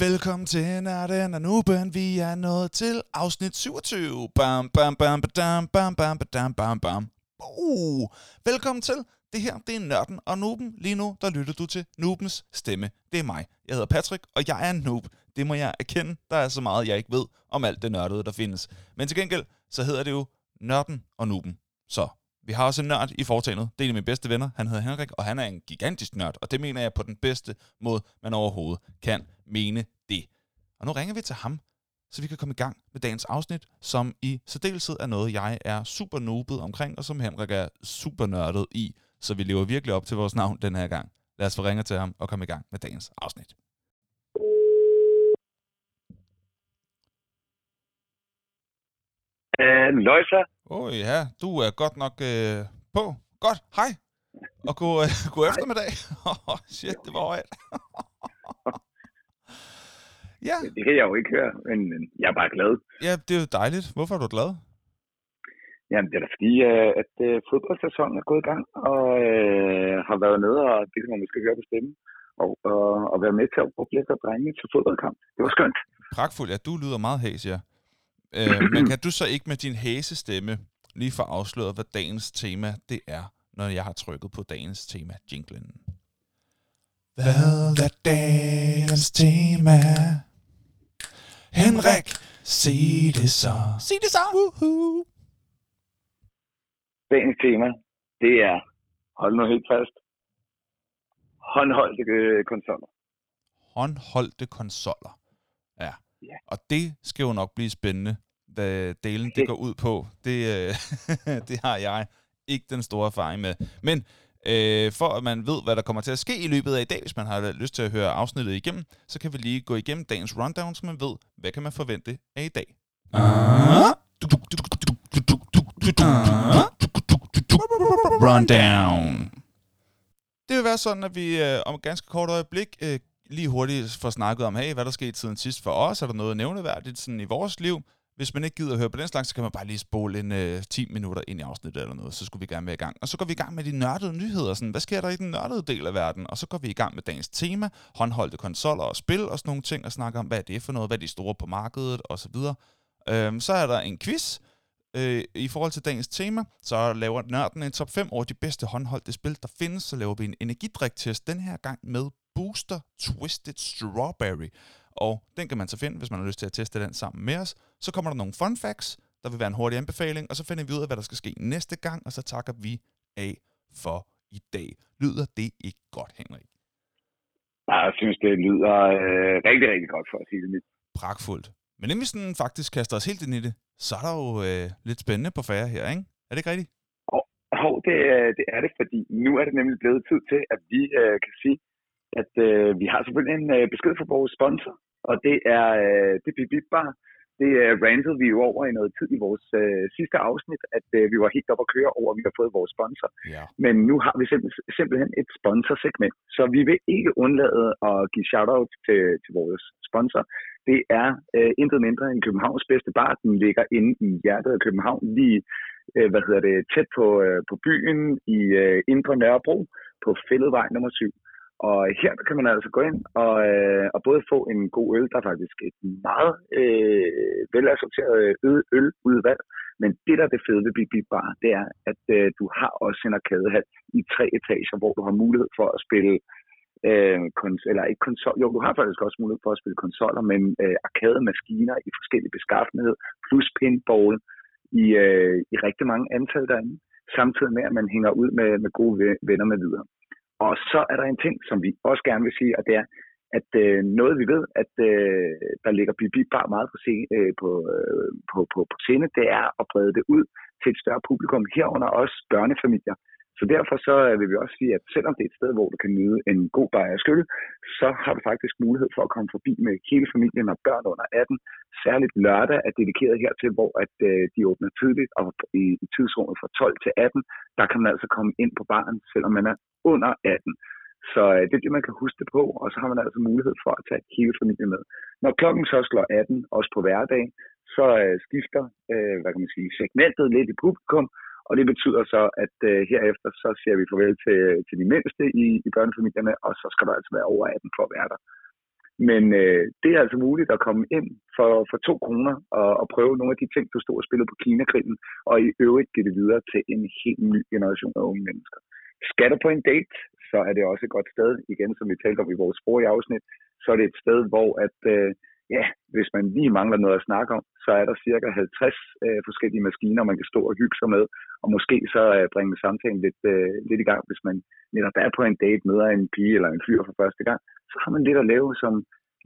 Velkommen til Nørden og Nuben. Vi er nået til afsnit 27. Bam, bam, bam, badam, bam, bam, badam, bam, bam. Uh, velkommen til. Det her, det er Nørden og Nuben. Lige nu, der lytter du til Nubens stemme. Det er mig. Jeg hedder Patrick, og jeg er en noob. Det må jeg erkende. Der er så meget, jeg ikke ved om alt det nørdede, der findes. Men til gengæld, så hedder det jo Nørden og Nuben. Så vi har også en nørd i foretagendet. Det er en af mine bedste venner. Han hedder Henrik, og han er en gigantisk nørd. Og det mener jeg på den bedste måde, man overhovedet kan mene det. Og nu ringer vi til ham, så vi kan komme i gang med dagens afsnit, som i særdeleshed er noget, jeg er super nobet omkring, og som Henrik er super nørdet i. Så vi lever virkelig op til vores navn den her gang. Lad os få ringe til ham og komme i gang med dagens afsnit. Øh, Løjsa. Åh oh, ja, du er godt nok øh, på. Godt, hej. Og god, øh, god eftermiddag. oh, shit, det var højt. ja. Det kan jeg jo ikke høre, men jeg er bare glad. ja, det er jo dejligt. Hvorfor er du glad? Jamen, det er da fordi, øh, at øh, fodboldsæsonen er gået i gang, og øh, har været nede og det man måske høre på stemmen, og, og, og være med til at bruge lidt af drenge til fodboldkamp. Det var skønt. Pragtfuldt. Ja, du lyder meget hæs, ja. Øh, men kan du så ikke med din hæsestemme lige få afsløret, hvad dagens tema det er, når jeg har trykket på dagens tema, jinglen? Hvad er dagens tema? Henrik, sig det så. Sig det så. Woohoo. Dagens tema, det er, hold nu helt fast, håndholdte øh, konsoller. Håndholdte konsoller. Ja. Ja. Og det skal jo nok blive spændende, hvad delen det går ud på. Det, øh, det har jeg ikke den store erfaring med. Men øh, for at man ved, hvad der kommer til at ske i løbet af i dag, hvis man har lyst til at høre afsnittet igennem, så kan vi lige gå igennem dagens rundown, så man ved, hvad kan man forvente af i dag. Rundown. Det vil være sådan, at vi øh, om et ganske kort øjeblik øh, lige hurtigt får snakket om, hey, hvad der skete siden sidst for os? Er der noget nævneværdigt sådan i vores liv? Hvis man ikke gider at høre på den slags, så kan man bare lige spole en øh, 10 minutter ind i afsnittet eller noget, så skulle vi gerne være i gang. Og så går vi i gang med de nørdede nyheder. Sådan, hvad sker der i den nørdede del af verden? Og så går vi i gang med dagens tema, håndholdte konsoller og spil og sådan nogle ting, og snakker om, hvad er det for noget, hvad er de store på markedet og så videre. Øhm, så er der en quiz, øh, i forhold til dagens tema, så laver nørden en top 5 over de bedste håndholdte spil, der findes. Så laver vi en energidriktest den her gang med Booster Twisted Strawberry. Og den kan man så finde, hvis man har lyst til at teste den sammen med os. Så kommer der nogle fun facts, der vil være en hurtig anbefaling, og så finder vi ud af, hvad der skal ske næste gang, og så takker vi af for i dag. Lyder det ikke godt, Henrik? Jeg synes, det lyder øh, rigtig, rigtig godt for at sige det lidt. Pragtfuldt. Men inden vi sådan faktisk kaster os helt ind i det, så er der jo øh, lidt spændende på færre her, ikke? Er det ikke rigtigt? Og det, øh, det er det, fordi nu er det nemlig blevet tid til, at vi øh, kan sige, at øh, vi har selvfølgelig en øh, besked fra vores sponsor, og det er øh, det Bip Bip Bar. Det øh, rantede vi jo over i noget tid i vores øh, sidste afsnit, at øh, vi var helt op at køre over, at vi har fået vores sponsor. Ja. Men nu har vi simpel- simpelthen et sponsorsegment, så vi vil ikke undlade at give shout-out til, til vores sponsor. Det er øh, intet mindre end Københavns bedste bar. Den ligger inde i hjertet af København, lige øh, hvad hedder det, tæt på, øh, på byen i øh, Indre Nørrebro på Fælledvej nummer 7. Og her kan man altså gå ind og, øh, og både få en god øl, der er faktisk et meget øh, velassorteret øh, øludvalg, men det der er det fede ved Big Big Bar, det er, at øh, du har også en arkadehal i tre etager, hvor du har mulighed for at spille øh, kons- eller ikke konsol, jo, du har faktisk også mulighed for at spille konsoller, men øh, arkademaskiner i forskellige beskaffenhed, plus pinball i, øh, i rigtig mange antal derinde, samtidig med, at man hænger ud med, med gode venner med videre. Og så er der en ting, som vi også gerne vil sige, og det er, at øh, noget vi ved, at øh, der ligger Bibi bare meget på, scene, øh, på, øh, på, på, på scene, det er at brede det ud til et større publikum, herunder også børnefamilier. Så derfor så øh, vil vi også sige, at selvom det er et sted, hvor du kan nyde en god bajer skyld, så har du faktisk mulighed for at komme forbi med hele familien og børn under 18. Særligt lørdag er dedikeret hertil, hvor at, øh, de åbner tidligt, og i, i tidsrummet fra 12 til 18, der kan man altså komme ind på baren, selvom man er under 18. Så øh, det er det, man kan huske det på, og så har man altså mulighed for at tage hele familien med. Når klokken så slår 18, også på hverdag, så øh, skifter øh, hvad kan man sige, segmentet lidt i publikum, og det betyder så, at øh, herefter så siger vi farvel til, til de mindste i, i børnefamilierne, og så skal der altså være over 18 for at være der. Men øh, det er altså muligt at komme ind for, for to kroner og, og prøve nogle af de ting, du stod og spillede på Kinakrigen, og i øvrigt give det videre til en helt ny generation af unge mennesker. Skal du på en date, så er det også et godt sted, igen som vi talte om i vores forrige afsnit, så er det et sted, hvor at, øh, ja, hvis man lige mangler noget at snakke om, så er der cirka 50 øh, forskellige maskiner, man kan stå og hygge sig med, og måske så øh, bringe samtalen lidt, øh, lidt i gang, hvis man netop er på en date, møder en pige eller en fyr for første gang, så har man lidt at lave som,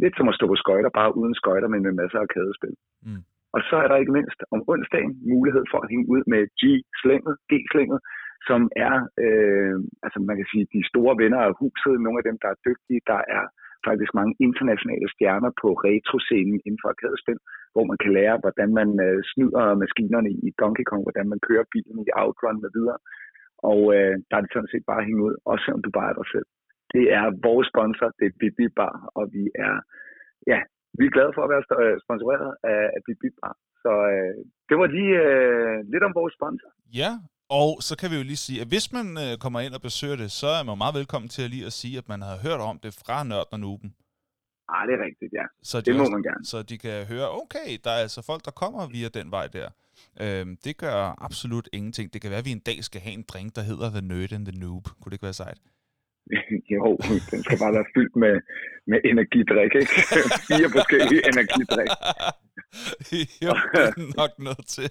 lidt som at stå på skøjter, bare uden skøjter, men med masser af kædespil. Mm. Og så er der ikke mindst om onsdagen mulighed for at hænge ud med G-slænget, G-slænget, som er, øh, altså man kan sige, de store venner af huset, nogle af dem, der er dygtige, der er faktisk mange internationale stjerner på retroscenen inden for arkadespil, hvor man kan lære, hvordan man øh, snyder maskinerne i Donkey Kong, hvordan man kører bilen i Outrun med videre. Og øh, der er det sådan set bare at hænge ud, også selvom du bare er dig selv. Det er vores sponsor, det er Bibi Bar, og vi er, ja, vi er glade for at være øh, sponsoreret af, af Bibi Bar. Så øh, det var lige øh, lidt om vores sponsor. Ja, og så kan vi jo lige sige, at hvis man øh, kommer ind og besøger det, så er man meget velkommen til at lige at sige, at man har hørt om det fra Nørden og Nuben. Ah, det er rigtigt, ja. Så de det må også, man gerne. Så de kan høre, okay, der er altså folk, der kommer via den vej der. Øhm, det gør absolut ingenting. Det kan være, at vi en dag skal have en drink, der hedder The Nerd and the Noob. Kunne det ikke være sejt? jo, den skal bare være fyldt med, med energidrik, ikke? Fire forskellige energidrik. jo, det er nok noget til.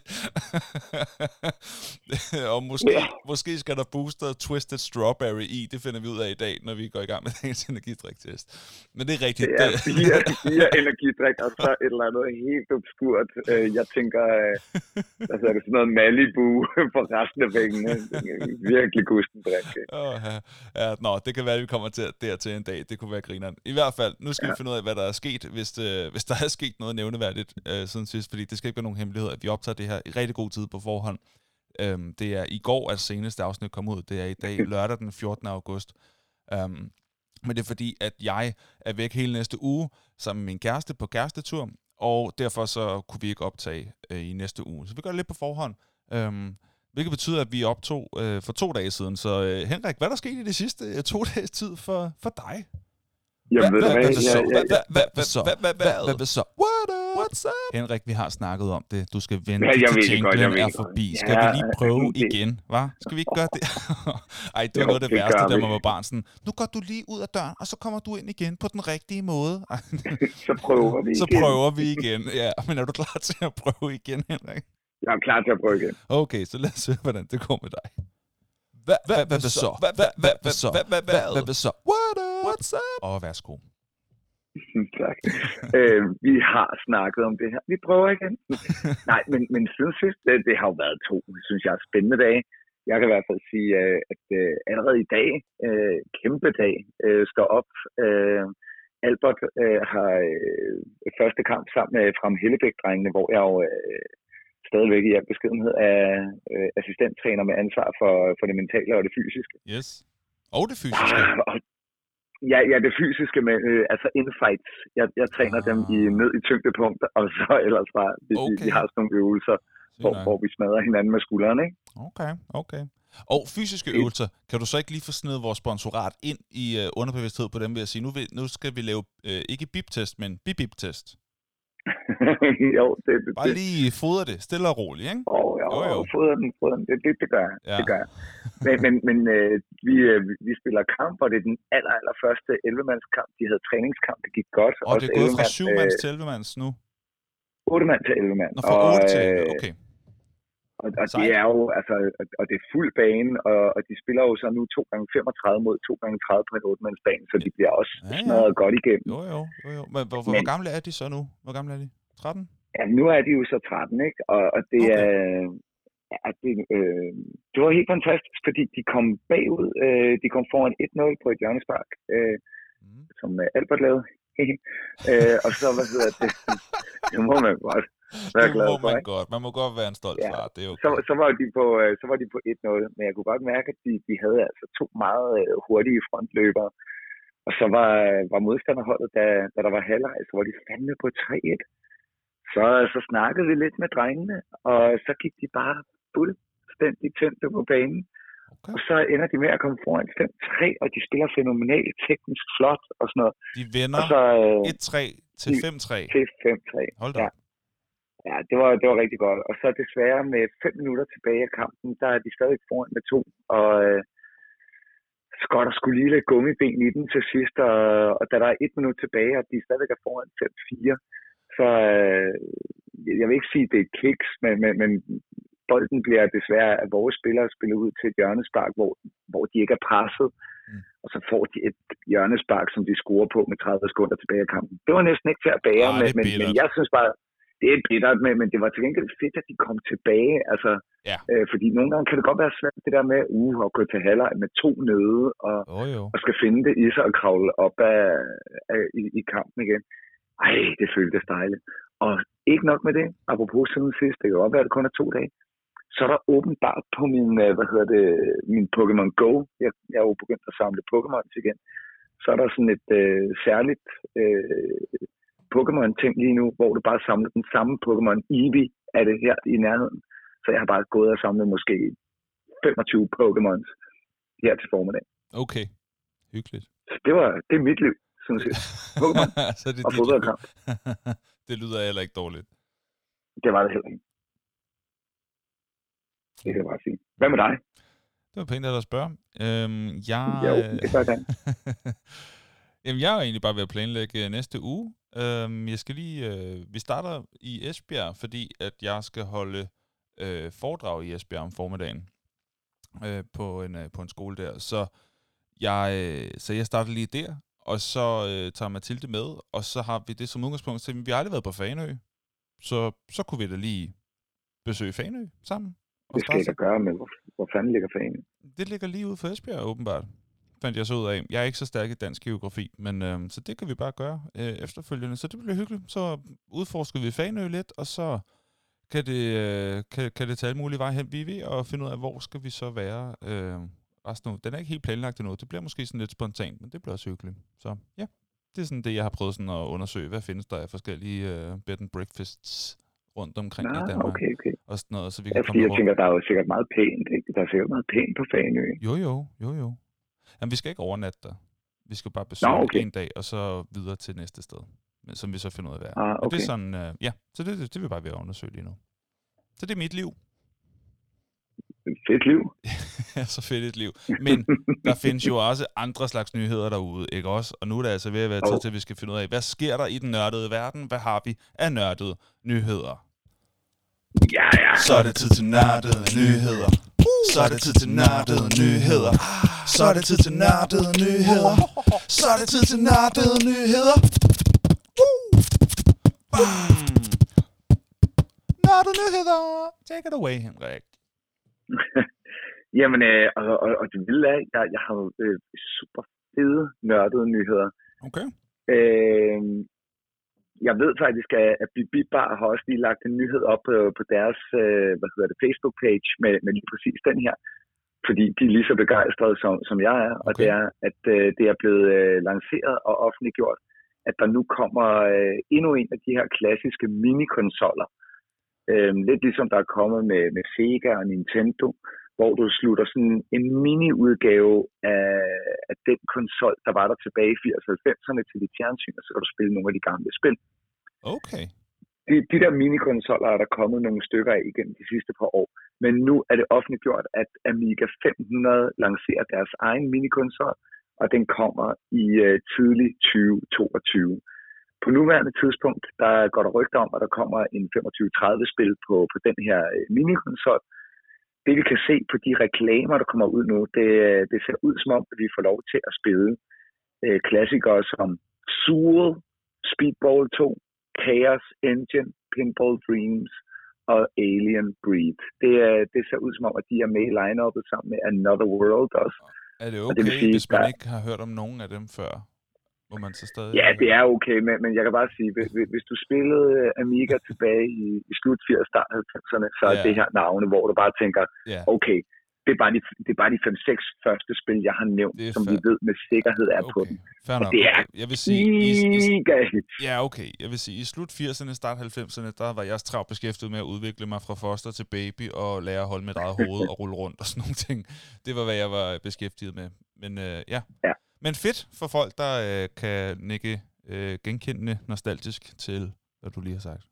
og måske, yeah. måske skal der booster Twisted Strawberry i. Det finder vi ud af i dag, når vi går i gang med dagens energidriktest. Men det er rigtigt. Det er fire, fire energidrik, og så et eller andet helt obskurt. Øh, jeg tænker, øh, altså er det sådan noget Malibu på resten af væggene. Virkelig gusten drik. Oh, ja. ja, nå, det kan være, at vi kommer til dertil en dag. Det kunne være grineren. I hvert fald, nu skal ja. vi finde ud af, hvad der er sket, hvis, det, hvis der er sket noget nævneværdigt øh, siden sidst, fordi det skal ikke være nogen hemmelighed, at vi optager det her i rigtig god tid på forhånd. Øhm, det er i går, at seneste afsnit kom ud. Det er i dag, lørdag den 14. august. Øhm, men det er fordi, at jeg er væk hele næste uge sammen med min kæreste på kærestetur, og derfor så kunne vi ikke optage øh, i næste uge. Så vi gør det lidt på forhånd. Øhm, hvilket betyder, at vi optog øh, for to dage siden. Så øh, Henrik, hvad er der sket i de sidste øh, to dages tid for, for dig? Jamen, hvad, hvad, hvad, så? Hvad så? Hvad så? What's up? Henrik, vi har snakket om det. Du skal vente ja, jeg til jinglen er forbi. Skal vi lige prøve igen, hva? Skal vi ikke gøre det? Ej, det er noget af det værste, der var barn. Sådan, nu går du lige ud af døren, og så kommer du ind igen på den rigtige måde. så prøver vi igen. Så prøver vi igen, ja. Men er du klar til at prøve igen, Henrik? Jeg er klar til at prøve igen. Okay, så lad os se, hvordan det går med dig. Hvad så? Hvad så? Hvad så? What's up? Og værsgo. tak. øh, vi har snakket om det her. Vi prøver igen. Nej, men, men siden sidst, det, det har jo været to, synes jeg, spændende dage. Jeg kan i hvert fald sige, øh, at øh, allerede i dag, øh, kæmpe dag, står op. Albert har første kamp sammen med Fram Hellebæk-drengene, hvor jeg jo stadigvæk i al beskedenhed er øh, assistenttræner med ansvar for, for det mentale og det fysiske. Yes. Og det fysiske. Og, ja, ja, det fysiske, med, øh, altså infights. Jeg, jeg træner ah. dem i ned i tyngdepunkter, og så ellers bare, vi, okay. vi, vi har sådan nogle øvelser, hvor, hvor vi smadrer hinanden med skuldrene, ikke? Okay, okay. Og fysiske øvelser, kan du så ikke lige få snedet vores sponsorat ind i uh, underbevidsthed på dem ved at sige, nu, vil, nu skal vi lave uh, ikke bip-test, men bip-bip-test? jo, det, det, Bare lige fodre det, stille og roligt, ikke? Oh, jo, jo, jo. fodre den, fodre den. Det, det, det gør jeg. Ja. Det gør jeg. Men, men, men øh, vi, øh, vi spiller kamp, og det er den aller, aller første 11-mandskamp. De havde træningskamp, det gik godt. Og det er gået fra 7 mands til 11 mands nu? 8 mand til 11 mand. Nå, fra 8 til 11, øh, okay. Og, og det er jo, altså, og det er fuld bane, og, og de spiller jo så nu 2 gange 35 mod 2 gange 30 på en 8-mandsbane, så de bliver også ja, ja. smadret godt igennem. Jo, jo, jo. jo. Men hvor, hvor, Men, hvor gamle er de så nu? Hvor gamle er de? 13? Ja, nu er de jo så 13, ikke? Og, og det okay. er... Ja, det, øh, det var helt fantastisk, fordi de kom bagud. Øh, de kom foran 1-0 på et hjørnespark, øh, mm. som Albert lavede. øh, og så, hvad hedder det? det må man godt være glad for. Det må man godt. Man må godt være en stolt ja. far. Det er okay. så, så, var de på, øh, så var de på 1-0, men jeg kunne godt mærke, at de, de havde altså to meget øh, hurtige frontløbere. Og så var, var modstanderholdet, da, da der var halvleg, så var de fandme på 3-1. Så, så snakkede vi lidt med drengene, og så gik de bare fuldstændig tændte på banen. Okay. Og så ender de med at komme foran 5-3, og de spiller fænomenalt teknisk flot og sådan noget. De vinder så, øh, 1-3 til 5-3. Til 5-3. Hold da. Ja. Ja, det var, det var rigtig godt. Og så desværre med 5 minutter tilbage af kampen, der er de stadig foran med to. Og øh, Scott der skulle lige lidt gummiben i den til sidst, og, og da der er et minut tilbage, og de stadig er foran 5-4, så øh, jeg vil ikke sige, at det er kiks, men, men, men bolden bliver desværre af vores spillere spillet ud til et hjørnespark, hvor, hvor de ikke er presset. Mm. Og så får de et hjørnespark, som de scorer på med 30 sekunder tilbage af kampen. Det var næsten ikke til at bære, Arh, men, men, men jeg synes bare, det er bittert, men, men det var til gengæld fedt, at de kom tilbage. Altså, ja. øh, fordi nogle gange kan det godt være svært, det der med uh, at gå til halvleg med to nede, og, oh, jo. og skal finde det i sig og kravle op af, af, i, i kampen igen. Ej, det føltes dejligt. Og ikke nok med det, apropos siden sidst, det kan godt være, at det kun er to dage, så er der åbenbart på min, øh, hvad hedder det, min Pokémon Go, jeg, jeg er jo begyndt at samle Pokémon igen, så er der sådan et øh, særligt øh, Pokémon-ting lige nu, hvor du bare samler den samme Pokémon Eevee af det her i nærheden. Så jeg har bare gået og samlet måske 25 Pokémons her til formiddag. Okay, hyggeligt. Så det, var, det er mit liv, synes jeg. Pokémon så det og fodboldkamp. det lyder heller ikke dårligt. Det var det heller ikke. Det kan jeg bare sige. Hvad med dig? Det var pænt at spørge. Øhm, jeg... Jo, det gør jeg Jamen, jeg er egentlig bare ved at planlægge næste uge. Øhm, jeg skal lige... Øh, vi starter i Esbjerg, fordi at jeg skal holde øh, foredrag i Esbjerg om formiddagen øh, på, en, øh, på en skole der. Så jeg, øh, så jeg starter lige der, og så øh, tager Mathilde med, og så har vi det som udgangspunkt til, vi har aldrig været på Fanø, så, så kunne vi da lige besøge Fanø sammen. Det skal jeg da gøre, men hvor, hvor fanden ligger Fanø? Det ligger lige ude for Esbjerg, åbenbart fandt jeg så ud af. Jeg er ikke så stærk i dansk geografi, men øh, så det kan vi bare gøre øh, efterfølgende. Så det bliver hyggeligt. Så udforsker vi Fanø lidt, og så kan det, øh, kan, kan det tage alle mulige veje hen. Vi er ved at finde ud af, hvor skal vi så være øh, resten af Den er ikke helt planlagt endnu. Det bliver måske sådan lidt spontant, men det bliver også hyggeligt. Så ja, det er sådan det, jeg har prøvet sådan at undersøge. Hvad findes der af forskellige øh, bed and breakfasts rundt omkring Nå, i Danmark. okay, okay. Og sådan noget, så vi Ja, kan fordi komme jeg rundt. tænker, der er jo sikkert meget pænt, ikke? Der er sikkert meget pænt på Fanø. Jo, jo, jo, jo. Jamen, vi skal ikke overnatte der. Vi skal bare besøge Nå, okay. en dag, og så videre til næste sted. Men, som vi så finder ud af, hvad. Ah, Og det okay. er sådan, uh, ja, så det, det, det er vi bare ved at undersøge lige nu. Så det er mit liv. Fedt liv. så fedt et liv. Men der findes jo også andre slags nyheder derude, ikke også? Og nu er det altså ved at være tid til, at vi skal finde ud af, hvad sker der i den nørdede verden? Hvad har vi af nørdede nyheder? Ja, ja. Så er det tid til nørdede nyheder. Så er det tid til nørdede nyheder. Så er det tid til nørdede nyheder. Så er det tid til nørdede nyheder. Nørdede nyheder. Take it away, Henrik. Jamen, øh, og, og, og det vilde er, jeg, jeg har øh, super fede nørdede nyheder. Okay. Øh, jeg ved faktisk, at, Bibi Bar har også lige lagt en nyhed op på, deres øh, hvad hedder det, Facebook-page med, med lige præcis den her. Fordi de er lige så begejstrede, som, som jeg er. Og Okay. det er, at øh, det er blevet øh, lanceret og offentliggjort, at der nu kommer endnu en af de her klassiske minikonsoller. Øh, lidt ligesom der er kommet med, med Sega og Nintendo, hvor du slutter sådan en mini-udgave af, af den konsol, der var der tilbage i 80'erne til dit fjernsyn, og så kan du spille nogle af de gamle spil. Okay. De, de der minikonsoller er der kommet nogle stykker af igennem de sidste par år, men nu er det offentliggjort, at Amiga 500 lancerer deres egen minikonsol, og den kommer i øh, tidlig 2022. På nuværende tidspunkt, der går der rygter om, at der kommer en 25-30 spil på, på den her øh, minikonsol. Det vi kan se på de reklamer, der kommer ud nu, det, det ser ud som om, at vi får lov til at spille øh, klassikere som Zool, Speedball 2, Chaos Engine, Pinball Dreams og Alien Breed. Det, er- det ser ud som om, at de er med i line-uppet sammen med Another World også. Er det Og okay, det sige, hvis man der- ikke har hørt om nogen af dem før? Må man så stadig... Ja, det er okay, men, men jeg kan bare sige, hvis, du spillede øh, Amiga tilbage i, i slut 80'erne, start 90'erne, så er Ja. det her navne, hvor du bare tænker, Ja, okay, det er bare de, det er bare de 5-6 første spil, jeg har nævnt, som vi ved med sikkerhed er på den. fair Og nok. det er Jeg vil sige, i, i, ja, okay. Jeg vil sige, i slut 80'erne, start 90'erne, der var jeg travlt beskæftiget med at udvikle mig fra foster til baby og lære at holde mit eget hoved og rulle rundt og sådan nogle ting. Det var, hvad jeg var beskæftiget med. Men øh, ja. Ja. Men fedt for folk, der øh, kan nikke øh, genkendende nostalgisk til, hvad du lige har sagt.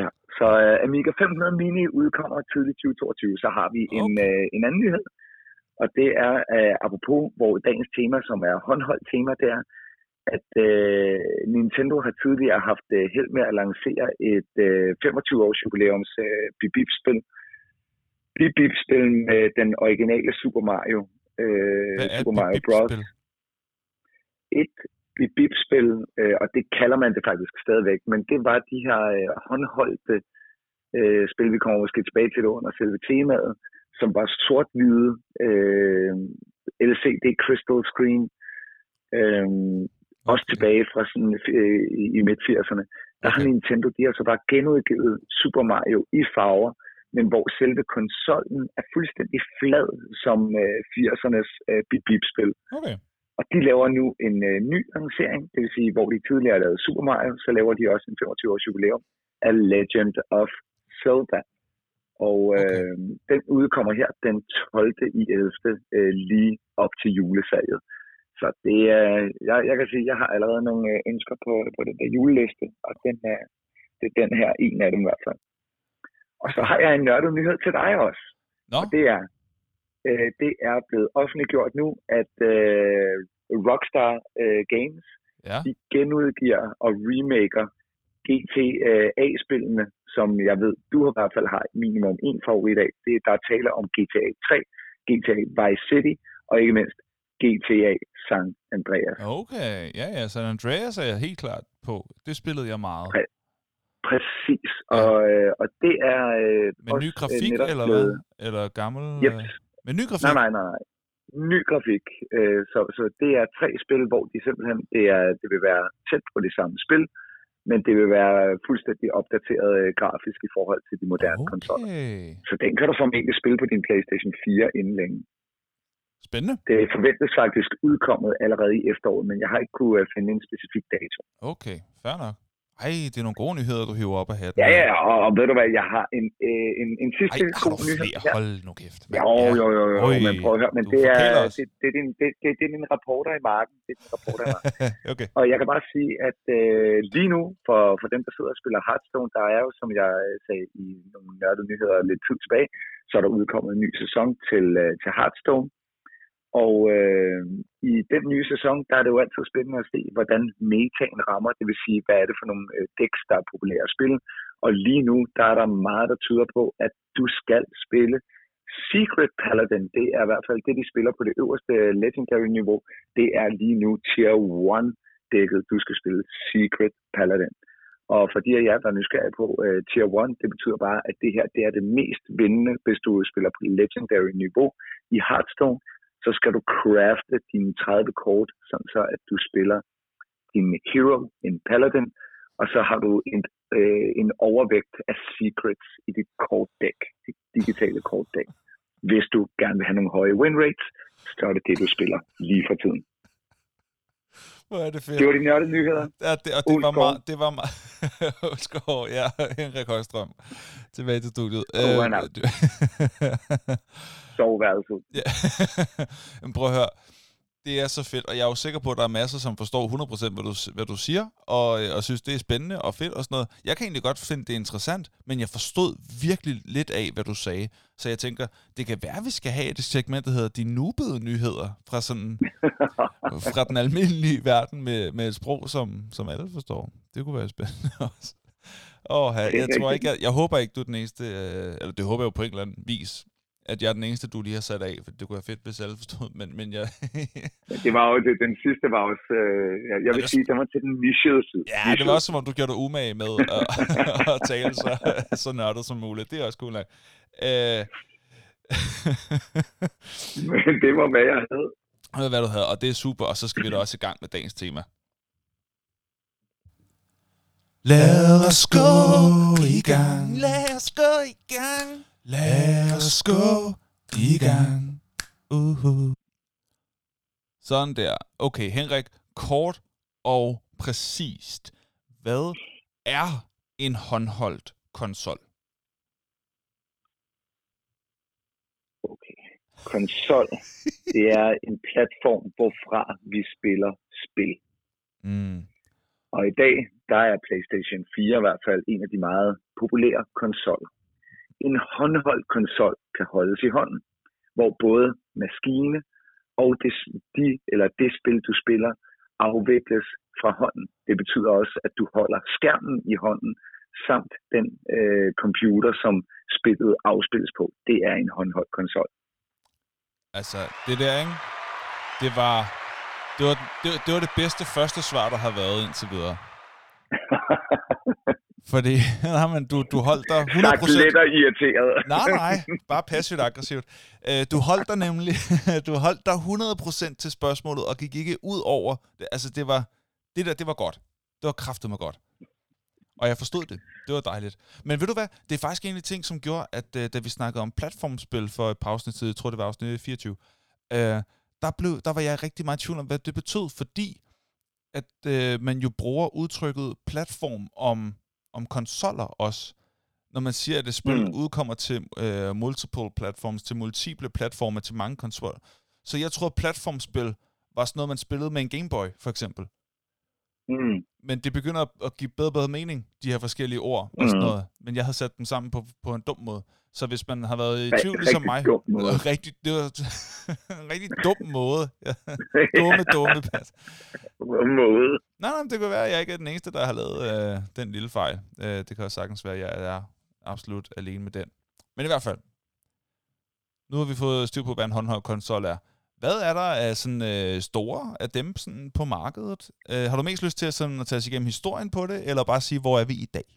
Ja. Så uh, Amiga 500 Mini udkommer tidligt 2022. Så har vi en, Okay. uh, en anden nyhed, og det er uh, apropos hvor dagens tema, som er håndholdt tema, det er, at uh, Nintendo har tidligere haft uh, held med at lancere et uh, 25-års jubilæums uh, Bip-Bip-spil. Bip-Bip-spil med den originale Super Mario, er Super Mario? Bros. Et bip-bip-spil, øh, og det kalder man det faktisk stadigvæk, men det var de her øh, håndholdte øh, spil, vi kommer måske tilbage til det under selve temaet, som var sort-hvide, øh, LCD Crystal Screen, øh, også tilbage fra sådan, øh, i, i midt-80'erne. Der har Okay. Nintendo, de har så bare genudgivet Super Mario i farver, men hvor selve konsollen er fuldstændig flad som øh, 80'ernes øh, bip-bip-spil. Okay. Og de laver nu en øh, ny lancering, det vil sige, hvor de tidligere lavet Super Mario, så laver de også en 25-års jubilæum af Legend of Zelda. Og øh, Okay. den udkommer her den 12. i 11. Øh, lige op til julesalget. Så det er, jeg, jeg kan sige, jeg har allerede nogle øh, ønsker på, på den der juleliste, og den er, det er den her en af dem i hvert fald. Og så har jeg en nørdet nyhed til dig også. Nå, Og det er, øh, det er blevet offentliggjort nu, at øh, Rockstar øh, Games ja. de genudgiver og remaker GTA-spillene, som jeg ved, du i hvert fald har minimum en favorit af. Det, der er tale om GTA 3, GTA Vice City og ikke mindst GTA San Andreas. Okay, ja, ja, San Andreas er jeg helt klart på. Det spillede jeg meget. Præ- Præcis, og, øh, og det er øh, også, ny øh, grafik, eller hvad? Eller gammel? Yep. Med ny grafik? Nej, nej, nej, nej. Ny grafik. Øh, så, så det er tre spil, hvor de simpelthen, det, er, det vil være tæt på det samme spil, men det vil være fuldstændig opdateret øh, grafisk i forhold til de moderne okay. konsoller. Så den kan du formentlig spille på din PlayStation 4 inden længe. Spændende. Det forventes faktisk udkommet allerede i efteråret, men jeg har ikke kunne øh, finde en specifik dato. Okay, fair nok. Ej, det er nogle gode nyheder, du hiver op af hatten. Ja, ja, og, og ved du hvad, jeg har en, øh, en, en sidste Ej, god nyhed. flere? her. Hold nu kæft. mand. Jo, Ja. jo, jo, jo, Oj, men prøv at høre, men det er, os. det, det, er din, det, det, det er din reporter i marken. Det er din reporter i marken. okay. Og jeg kan bare sige, at øh, lige nu, for, for dem, der sidder og spiller Hearthstone, der er jo, som jeg øh, sagde i nogle nørdede nyheder lidt tid tilbage, så er der udkommet en ny sæson til, øh, til Hearthstone. Og øh, i den nye sæson, der er det jo altid spændende at se, hvordan metaen rammer, det vil sige, hvad er det for nogle øh, decks, der er populære at spille. Og lige nu, der er der meget, der tyder på, at du skal spille Secret Paladin. Det er i hvert fald det, de spiller på det øverste øh, Legendary-niveau. Det er lige nu Tier 1 dækket, du skal spille Secret Paladin. Og for de af jer, der er nysgerrige på uh, Tier 1, det betyder bare, at det her det er det mest vindende, hvis du spiller på Legendary-niveau i Hearthstone. Så skal du crafte dine 30 kort, sådan så at du spiller din hero, en paladin, og så har du en, øh, en overvægt af secrets i dit kortdæk, dit digitale kortdæk. Hvis du gerne vil have nogle høje win rates, så er det det, du spiller lige for tiden. Hvor er det fedt. Det var de nørdede nyheder. Ja, det, og det var Ulskov. meget, det var meget, Ulskov, ja, Henrik Højstrøm, tilbage til studiet. Er- du- Soveværelset. Ja. Men prøv at høre. Det er så fedt, og jeg er jo sikker på, at der er masser, som forstår 100% hvad du, hvad du siger, og, øh, og synes, det er spændende og fedt og sådan noget. Jeg kan egentlig godt finde det interessant, men jeg forstod virkelig lidt af, hvad du sagde. Så jeg tænker, det kan være, at vi skal have et segment, der hedder De Nubede Nyheder, fra, sådan, fra den almindelige verden med, med et sprog, som, som alle forstår. Det kunne være spændende også. Åh, jeg, jeg tror ikke, jeg, jeg håber ikke, du er den eneste, øh, eller det håber jeg jo på en eller anden vis, at jeg er den eneste, du lige har sat af, for det kunne være fedt, hvis alle forstod, men, men jeg... Det var jo, det, den sidste var også, øh, jeg, jeg vil det- sige, den var til den nichede side. ja, det var også som om, du gjorde dig umage med at, at tale så, så nørdet som muligt. Det er også cool nok. Øh, Men det var, hvad jeg havde. ved hvad du havde, og det er super, og så skal vi da også i gang med dagens tema. Lad os gå i gang. Lad os gå i gang. Lad os gå i gang. Uh-huh. Sådan der. Okay, Henrik, kort og præcist. Hvad er en håndholdt konsol? Okay. Konsol, det er en platform, hvorfra vi spiller spil. Mm. Og i dag, der er PlayStation 4 i hvert fald en af de meget populære konsoller. En håndholdt konsol kan holdes i hånden, hvor både maskine og det, de, eller det spil, du spiller, afvikles fra hånden. Det betyder også, at du holder skærmen i hånden, samt den øh, computer, som spillet afspilles på. Det er en håndholdt konsol. Altså, det der, ikke? Det var det var, det, det var det bedste første svar, der har været indtil videre. Fordi nej, men du, du holdt dig 100%... Sagt lidt og irriteret. nej, nej, bare passivt aggressivt. Øh, du holdt dig nemlig du holdt dig 100% til spørgsmålet, og gik ikke ud over... Altså, det var... Det der, det var godt. Det var kraftet med godt. Og jeg forstod det. Det var dejligt. Men ved du hvad? Det er faktisk en af de ting, som gjorde, at uh, da vi snakkede om platformspil for et par afsnit tid, jeg tror det var afsnit 24, uh, der, blev, der var jeg rigtig meget i tvivl om, hvad det betød, fordi at uh, man jo bruger udtrykket platform om, om konsoller også. Når man siger, at et spil mm. udkommer til uh, multiple platforms, til multiple platforme, til mange konsoller. Så jeg tror, at platformspil var sådan noget, man spillede med en Gameboy, for eksempel. Mm. Men det begynder at give bedre og bedre mening, de her forskellige ord og sådan Mm. noget. Men jeg har sat dem sammen på, på en dum måde. Så hvis man har været i tvivl ligesom mig... rigtig dum måde. Rigtig, det var en rigtig dum måde. Dumme, dumme pas. En måde. Nej, nej, det kan være, at jeg ikke er den eneste, der har lavet øh, den lille fejl. Øh, det kan også sagtens være, at jeg er absolut alene med den. Men i hvert fald, nu har vi fået styr på, hvad en håndholdt konsol er. Hvad er der af sådan øh, store af dem sådan på markedet? Øh, har du mest lyst til at, sådan, at tage os igennem historien på det, eller bare sige, hvor er vi i dag?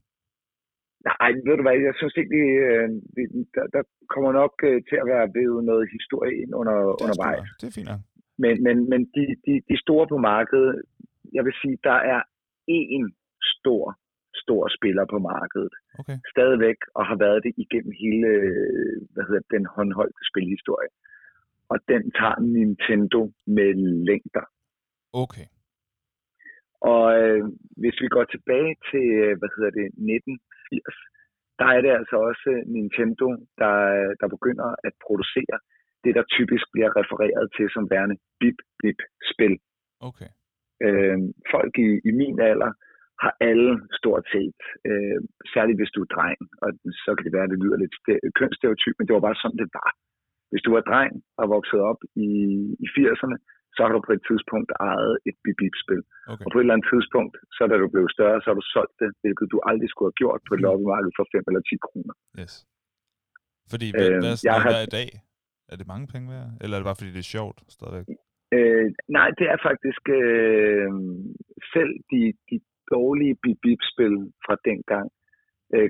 Nej, ved du hvad, jeg synes ikke, det, øh, det, der, der kommer nok øh, til at være ved noget historie ind under, Det er undervejs. nok. Det er fint. Men, men, men de, de, de store på markedet, jeg vil sige, der er én stor, stor spiller på markedet. Okay. Stadigvæk, og har været det igennem hele øh, hvad hedder, den håndholdte spilhistorie. Og den tager Nintendo med længder. Okay. Og øh, hvis vi går tilbage til, øh, hvad hedder det, 1980, der er det altså også Nintendo, der, der begynder at producere det, der typisk bliver refereret til som værende bip-bip-spil. Okay. Øh, folk i, i min alder har alle stort set, øh, særligt hvis du er dreng, og så kan det være, at det lyder lidt ste- kønsstereotyp, men det var bare sådan, det var. Hvis du var dreng og vokset op i, i 80'erne, så har du på et tidspunkt ejet et bip-bip-spil. Okay. Og på et eller andet tidspunkt, så da du blev større, så har du solgt det, hvilket du aldrig skulle have gjort på et loppemarked for 5 eller 10 kroner. Yes. Fordi, hvad, Øh, hvad er jeg har- har... i dag? Er det mange penge værd? Eller er det bare, fordi det er sjovt stadigvæk? Øh, nej, det er faktisk øh, selv de, de dårlige bip-bip-spil fra dengang,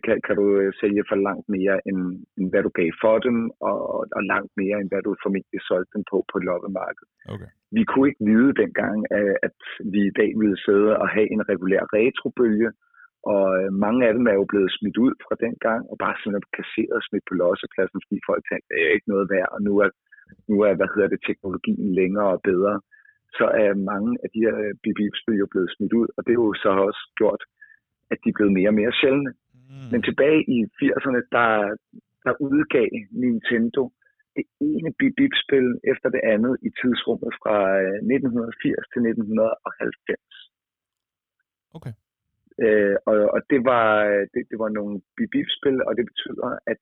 kan, kan du øh, sælge for langt mere, end, end hvad du gav for dem, og, og langt mere, end hvad du formentlig solgte dem på på et loppemarked. Okay. Vi kunne ikke vide dengang, øh, at vi i dag ville sidde og have en regulær retrobølge, og øh, mange af dem er jo blevet smidt ud fra den gang, og bare sådan kasseret og smidt på lossepladsen, fordi folk tænkte, det er ikke noget værd, og nu er, nu er hvad hedder det, teknologien længere og bedre. Så er mange af de her BB-spil jo blevet smidt ud, og det har jo så også gjort, at de er blevet mere og mere sjældne. Mm. Men tilbage i 80'erne, der, der udgav Nintendo det ene bip-bip-spil efter det andet i tidsrummet fra øh, 1980 til 1990. Okay. Øh, og, og det var det, det var nogle bip-bip-spil, og det betyder, at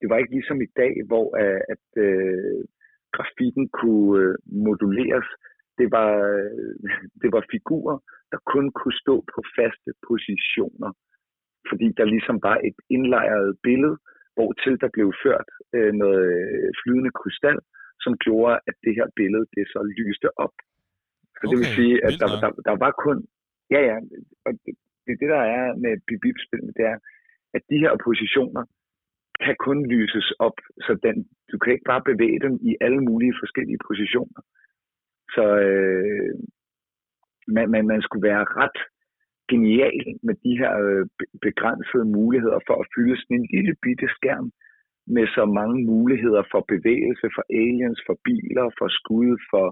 det var ikke ligesom i dag, hvor øh, at øh, grafikken kunne øh, moduleres. Det var, øh, det var figurer, der kun kunne stå på faste positioner, fordi der ligesom var et indlejret billede, hvor til der blev ført øh, noget øh, flydende krystal, som gjorde, at det her billede det så lyste op. Så det vil Okay, sige, at der, der, der var kun... Ja, ja, og det, det, det der er med bip-bip-spillene, det er, at de her positioner kan kun lyses op, så den, du kan ikke bare bevæge dem i alle mulige forskellige positioner. Så øh, man, man, man skulle være ret genial med de her øh, be- begrænsede muligheder for at fylde sådan en lille bitte skærm med så mange muligheder for bevægelse, for aliens, for biler, for skud, for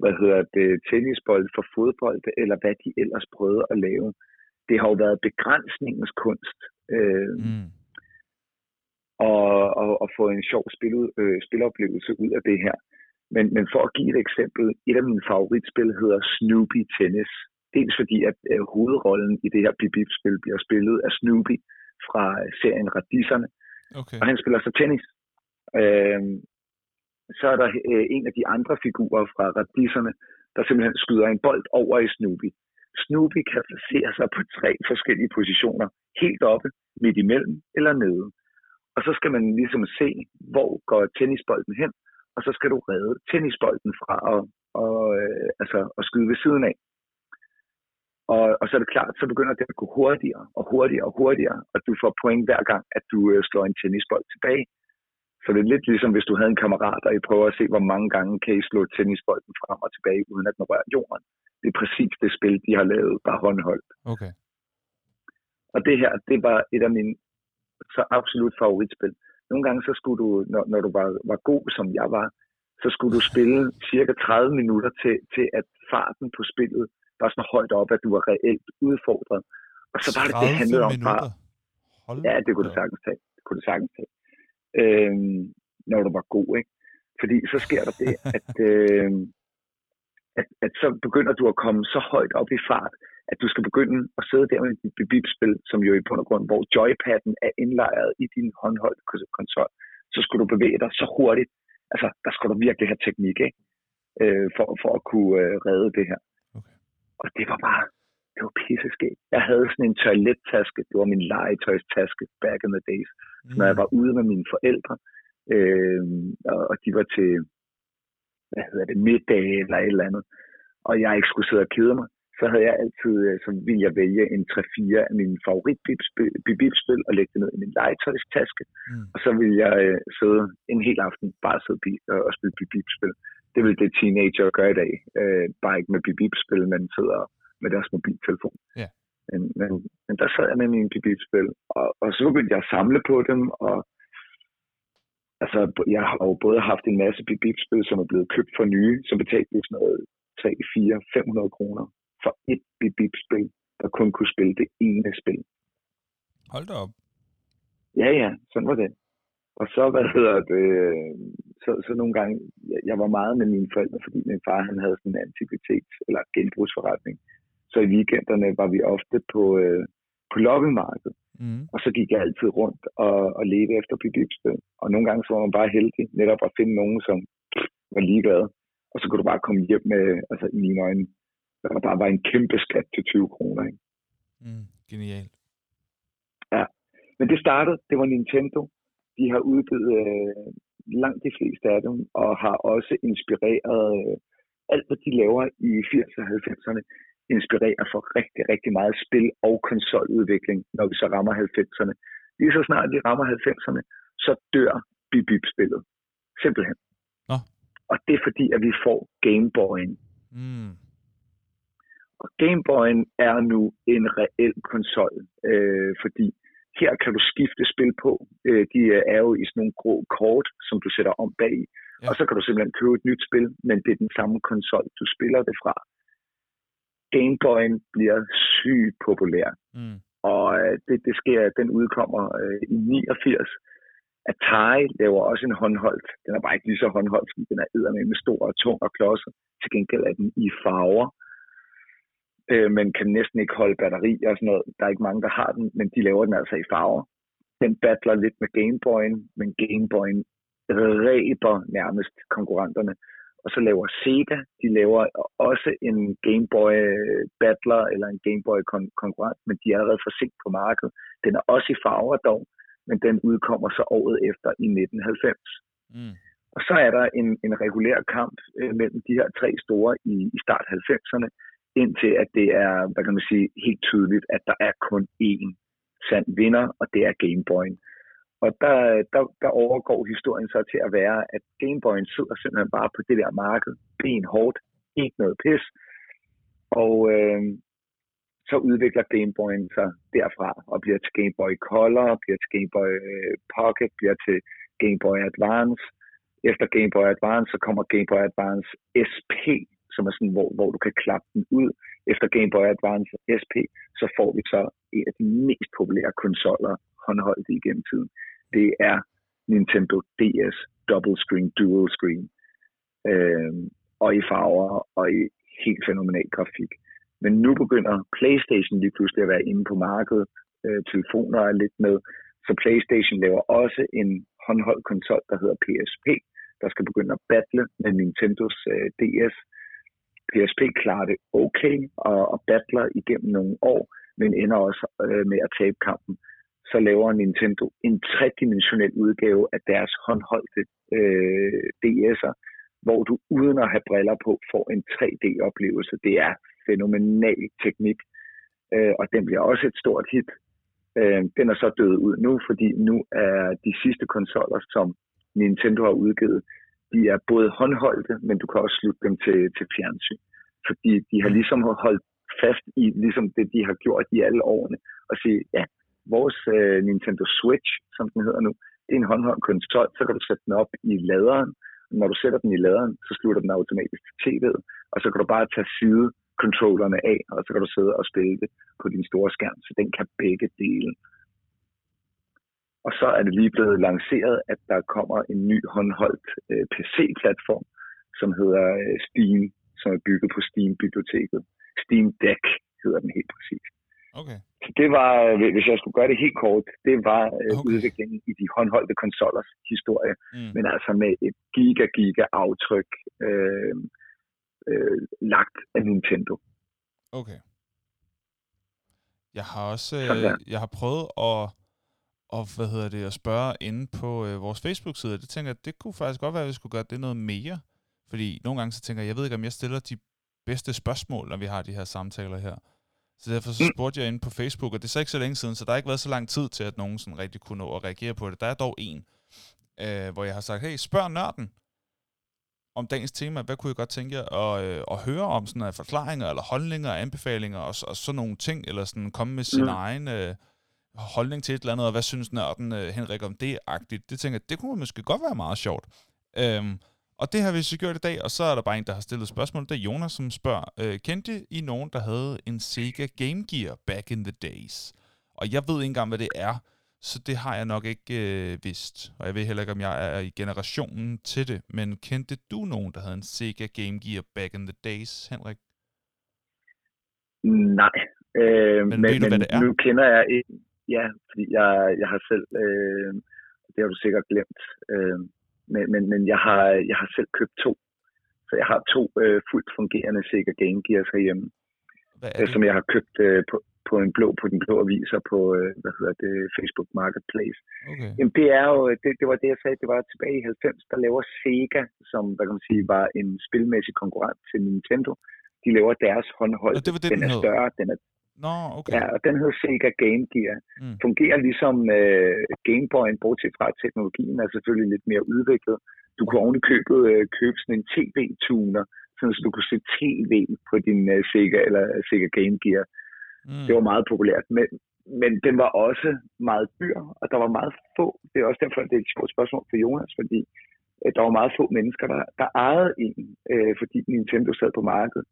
hvad hedder det, tennisbold, for fodbold, eller hvad de ellers prøvede at lave. Det har jo været begrænsningens kunst. Øh, mm. og, og, og få en sjov spil, øh, spiloplevelse ud af det her. Men, men for at give et eksempel, et af mine favoritspil hedder Snoopy Tennis. Dels fordi, at øh, hovedrollen i det her bip-spil bliver spillet af Snoopy fra serien Radisserne. Okay. Og han spiller så tennis. Øh, så er der øh, en af de andre figurer fra Radisserne, der simpelthen skyder en bold over i Snoopy. Snoopy kan placere sig på tre forskellige positioner. Helt oppe, midt imellem eller nede. Og så skal man ligesom se, hvor går tennisbolden hen, og så skal du redde tennisbolden fra at, og, øh, altså, at skyde ved siden af. Og, og så er det klart, så begynder det at gå hurtigere og hurtigere og hurtigere, og du får point hver gang, at du øh, slår en tennisbold tilbage. Så det er lidt ligesom, hvis du havde en kammerat, og I prøver at se, hvor mange gange kan I slå tennisbolden frem og tilbage, uden at den rører jorden. Det er præcis det spil, de har lavet, bare håndholdt. Okay. Og det her, det var et af mine så absolut favoritspil. Nogle gange, så skulle du, når, når du var, var god, som jeg var, så skulle du spille cirka 30 minutter til, til at farten på spillet var så højt op, at du var reelt udfordret. Og så var det, det handlede om bare... Ja, det kunne du sagtens tage. Det kunne du sagtens tage. Øhm, når du var god, ikke? Fordi så sker der det, at, øh, at, at så begynder du at komme så højt op i fart, at du skal begynde at sidde der med dit bibspil, som jo i bund og grund, hvor joypadden er indlejret i din håndholdte konsol, så skulle du bevæge dig så hurtigt. Altså, der skulle du virkelig have teknik, ikke? Øh, for, for at kunne øh, redde det her. Og det var bare, det var pisseskægt. Jeg havde sådan en toilettaske, det var min legetøjstaske back in the days. Mm. Når jeg var ude med mine forældre, øh, og de var til, hvad hedder det, middag eller et eller andet, og jeg ikke skulle sidde og kede mig, så havde jeg altid, øh, så ville jeg vælge en 3-4 af mine favoritbibspil og lægge det ned i min legetøjstaske. Mm. Og så ville jeg øh, sidde en hel aften, bare sidde og, og spille bibspil. Det vil det teenager gør i dag. Øh, bare ikke med bibspil, men sidder med deres mobiltelefon. Yeah. Men, men, men der sad jeg med mine bibspil, og, og så begyndte jeg at samle på dem, og altså, jeg har jo både haft en masse bibspil, som er blevet købt for nye, som betalte sådan noget 3, 4, 500 kroner for et bip-bip-spil, der kun kunne spille det ene spil. Hold da op. Ja, ja, sådan var det. Og så, hvad hedder det, så, så nogle gange, jeg, jeg var meget med mine forældre, fordi min far, han havde sådan en antikvitets- eller genbrugsforretning. Så i weekenderne var vi ofte på, øh, på loppemarkedet. Mm. Og så gik jeg altid rundt og, og ledte efter bibibspil. Og nogle gange så var man bare heldig netop at finde nogen, som var ligeglade. Og så kunne du bare komme hjem med, altså i mine øjne, der bare var en kæmpe skat til 20 kroner. Ikke? Mm, genialt. Ja, men det startede, det var Nintendo. De har udgivet øh, langt de fleste af dem, og har også inspireret øh, alt, hvad de laver i 80'erne og 90'erne, inspirerer for rigtig, rigtig meget spil og konsoludvikling, når vi så rammer 90'erne. Lige så snart vi rammer 90'erne, så dør bip-bip-spillet. Simpelthen. Nå. Og det er fordi, at vi får Game Boy'en. Mm. Og Game Boy'en er nu en reel konsol, øh, fordi her kan du skifte spil på. Øh, de er jo i sådan nogle grå kort, som du sætter om bag i. Ja. Og så kan du simpelthen købe et nyt spil, men det er den samme konsol, du spiller det fra. Game Boy'en bliver sygt populær. Mm. Og øh, det, det sker, den udkommer øh, i 89. Atari laver også en håndholdt. Den er bare ikke lige så håndholdt, som den er med stor og tung og klodser. Til gengæld er den i farver øh, men kan næsten ikke holde batteri og sådan noget. Der er ikke mange, der har den, men de laver den altså i farver. Den battler lidt med Game Boy'en, men Game Boy'en ræber nærmest konkurrenterne. Og så laver Sega, de laver også en Game Boy battler eller en Game Boy kon- konkurrent, men de er allerede for sent på markedet. Den er også i farver dog, men den udkommer så året efter i 1990. Mm. Og så er der en, en regulær kamp øh, mellem de her tre store i, i start 90'erne, indtil at det er, hvad kan man sige, helt tydeligt, at der er kun én sand vinder, og det er Gameboyen. Og der, der, der overgår historien så til at være, at Gameboyen sidder simpelthen bare på det der marked, benhårdt, ikke noget pis, og øh, så udvikler Gameboyen sig derfra og bliver til Game Boy Color, bliver til Game Boy øh, Pocket, bliver til Game Boy Advance. Efter Game Boy Advance, så kommer Game Boy Advance SP, som er sådan, hvor, hvor du kan klappe den ud. Efter Game Boy Advance SP, så får vi så en af de mest populære konsoller håndholdt igennem tiden. Det er Nintendo DS Double Screen, Dual Screen. Øh, og i farver og i helt fænomenal grafik. Men nu begynder PlayStation lige pludselig at være inde på markedet. Øh, telefoner er lidt med. Så PlayStation laver også en håndholdt konsol, der hedder PSP, der skal begynde at battle med Nintendos øh, DS. PSP klarer det okay og, og battler igennem nogle år, men ender også øh, med at tabe kampen. Så laver Nintendo en tredimensionel udgave af deres håndholdte øh, DS'er, hvor du uden at have briller på får en 3D-oplevelse. Det er fænomenal teknik, øh, og den bliver også et stort hit. Øh, den er så død ud nu, fordi nu er de sidste konsoller, som Nintendo har udgivet, de er både håndholdte, men du kan også slutte dem til, til fjernsyn. Fordi de har ligesom holdt fast i ligesom det, de har gjort i alle årene, og sige, ja, vores øh, Nintendo Switch, som den hedder nu, det er en håndholdt konsol, så kan du sætte den op i laderen, når du sætter den i laderen, så slutter den automatisk til tv'et, og så kan du bare tage side controllerne af, og så kan du sidde og spille det på din store skærm, så den kan begge dele. Og så er det lige blevet lanceret, at der kommer en ny håndholdt øh, PC-platform, som hedder øh, Steam, som er bygget på Steam-biblioteket. Steam Deck hedder den helt præcis. Okay. Så det var, øh, hvis jeg skulle gøre det helt kort, det var øh, okay. udviklingen i de håndholdte konsollers historie, mm. men altså med et giga-giga aftryk øh, øh, lagt af Nintendo. Okay. Jeg har også øh, jeg har prøvet at og hvad hedder det, at spørge inde på øh, vores Facebook-side. Det tænker jeg, det kunne faktisk godt være, at vi skulle gøre det noget mere. Fordi nogle gange så tænker jeg, jeg ved ikke, om jeg stiller de bedste spørgsmål, når vi har de her samtaler her. Så derfor så mm. spurgte jeg inde på Facebook, og det er så ikke så længe siden, så der har ikke været så lang tid til, at nogen sådan rigtig kunne nå at reagere på det. Der er dog en, øh, hvor jeg har sagt, hey, spørg nørden om dagens tema. Hvad kunne I godt tænke jer at, øh, at høre om sådan af forklaringer, eller holdninger, anbefalinger, og, og sådan nogle ting, eller sådan komme med sin mm. egen øh, holdning til et eller andet, og hvad synes nørden øh, Henrik om det-agtigt. Det tænker jeg, det kunne måske godt være meget sjovt. Øhm, og det har vi så gjort i dag, og så er der bare en, der har stillet spørgsmål. Det er Jonas, som spørger, øh, kendte I nogen, der havde en Sega Game Gear back in the days? Og jeg ved ikke engang, hvad det er, så det har jeg nok ikke øh, vidst. Og jeg ved heller ikke, om jeg er i generationen til det. Men kendte du nogen, der havde en Sega Game Gear back in the days, Henrik? Nej. Øh, men, men ved du, hvad det er? Nu kender jeg ikke. Ja, fordi jeg, jeg har selv, øh, det har du sikkert glemt, øh, men, men, men jeg, har, jeg har selv købt to. Så jeg har to øh, fuldt fungerende Sega Game Gears herhjemme, øh, som jeg har købt øh, på, på en blå på den blå aviser på øh, hvad hedder det, Facebook Marketplace. Okay. Jamen, det er jo, det, det var det, jeg sagde, det var tilbage i 90, der laver Sega, som hvad kan man sige, var en spilmæssig konkurrent til Nintendo. De laver deres håndhold. Og det var det, den, den er hed. større, den er Nå, okay. Ja, og den hedder Sega Game Gear. Mm. Fungerer ligesom øh, Game Boy, bortset fra teknologien er selvfølgelig lidt mere udviklet. Du kunne oven købet øh, købe sådan en TV-tuner, sådan, så du kunne se tv på din øh, Sega eller Sega Game Gear. Mm. Det var meget populært, men, men den var også meget dyr, og der var meget få. Det er også derfor, det er et stort spørgsmål for Jonas, fordi øh, der var meget få mennesker, der, der ejede en, øh, fordi Nintendo sad på markedet.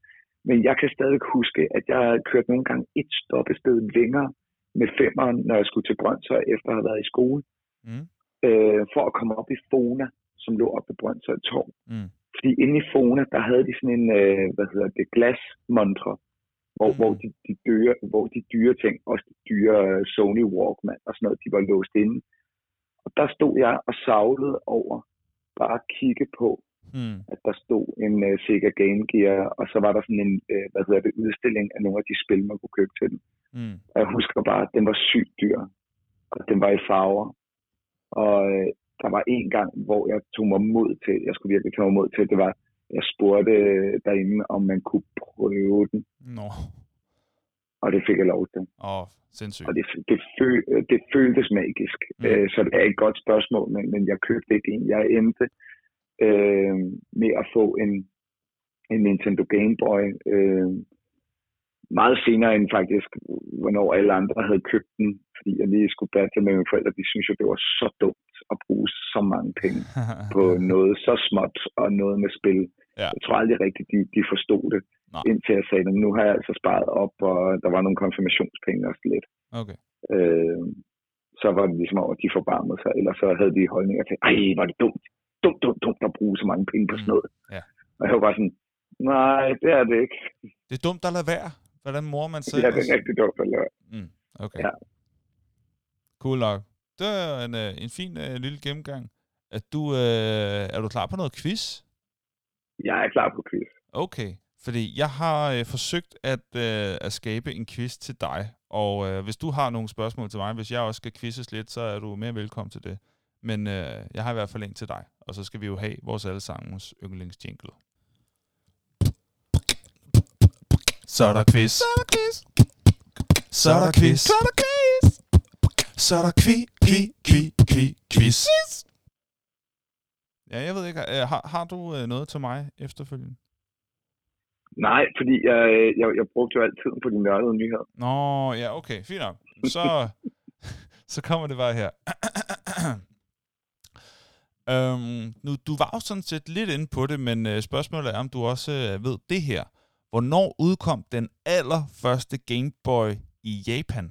Men jeg kan stadig huske, at jeg kørte nogle gange et stoppested længere med femeren, når jeg skulle til Brøndshøj, efter at have været i skole, mm. øh, for at komme op i Fona, som lå op ved Brøndshøj Torv. Mm. Fordi inde i Fona, der havde de sådan en, øh, hvad hedder det, glasmontre, hvor, mm. hvor, de, de dyre, hvor de dyre ting, også de dyre øh, Sony Walkman og sådan noget, de var låst inde. Og der stod jeg og savlede over bare at kigge på, Mm. at der stod en uh, Sega Game Gear, og så var der sådan en, uh, hvad hedder det, udstilling af nogle af de spil, man kunne købe til den. Mm. Og jeg husker bare, at den var sygt dyr, og den var i farver. Og uh, der var en gang, hvor jeg tog mig mod til, jeg skulle virkelig tage mig mod til, det var, jeg spurgte derinde, om man kunne prøve den. Nå. Og det fik jeg lov til. Åh, oh, sindssygt. Og det, det, føl, det føltes magisk. Mm. Uh, så det er et godt spørgsmål, men, men jeg købte ikke en. Jeg endte øh, med at få en, en Nintendo Game Boy øh, meget senere end faktisk, hvornår alle andre havde købt den, fordi jeg lige skulle battle med mine forældre. De synes jo, det var så dumt at bruge så mange penge på noget så småt og noget med spil. Ja. Jeg tror aldrig rigtigt, de, de forstod det, Nej. indtil jeg sagde, at nu har jeg altså sparet op, og der var nogle konfirmationspenge også lidt. okay. Øh, så var det ligesom over, at de forbarmede sig, eller så havde de holdninger til, ej, var det dumt, dumt, dumt, dumt at bruge så mange penge på sådan noget. Mm. Ja. Og jeg var bare sådan, nej, det er det ikke. Det er dumt at lade være. Hvordan mor man selv? Ja, det er rigtig dumt at lade. Mm, okay. Ja. Cool nok. Det er en, øh, en fin øh, lille gennemgang. Er du, øh, er du klar på noget quiz? Jeg er klar på quiz. Okay, fordi jeg har øh, forsøgt at, øh, at skabe en quiz til dig, og øh, hvis du har nogle spørgsmål til mig, hvis jeg også skal quizzes lidt, så er du mere velkommen til det. Men øh, jeg har i hvert fald en til dig, og så skal vi jo have vores allesammens yndlingsjingle. Så er der quiz. Så er der quiz. Så er der quiz. Så er der quiz. Så er der kvi, kvi, kvi, kvi, quiz. Ja, jeg ved ikke, øh, har, har du øh, noget til mig efterfølgende? Nej, fordi jeg, jeg, jeg brugte jo altid på de nørdede nyheder. Nå, ja, okay, fint nok. Så, så kommer det bare her. øhm, nu, du var jo sådan set lidt inde på det, men øh, spørgsmålet er, om du også øh, ved det her. Hvornår udkom den allerførste Game Boy i Japan?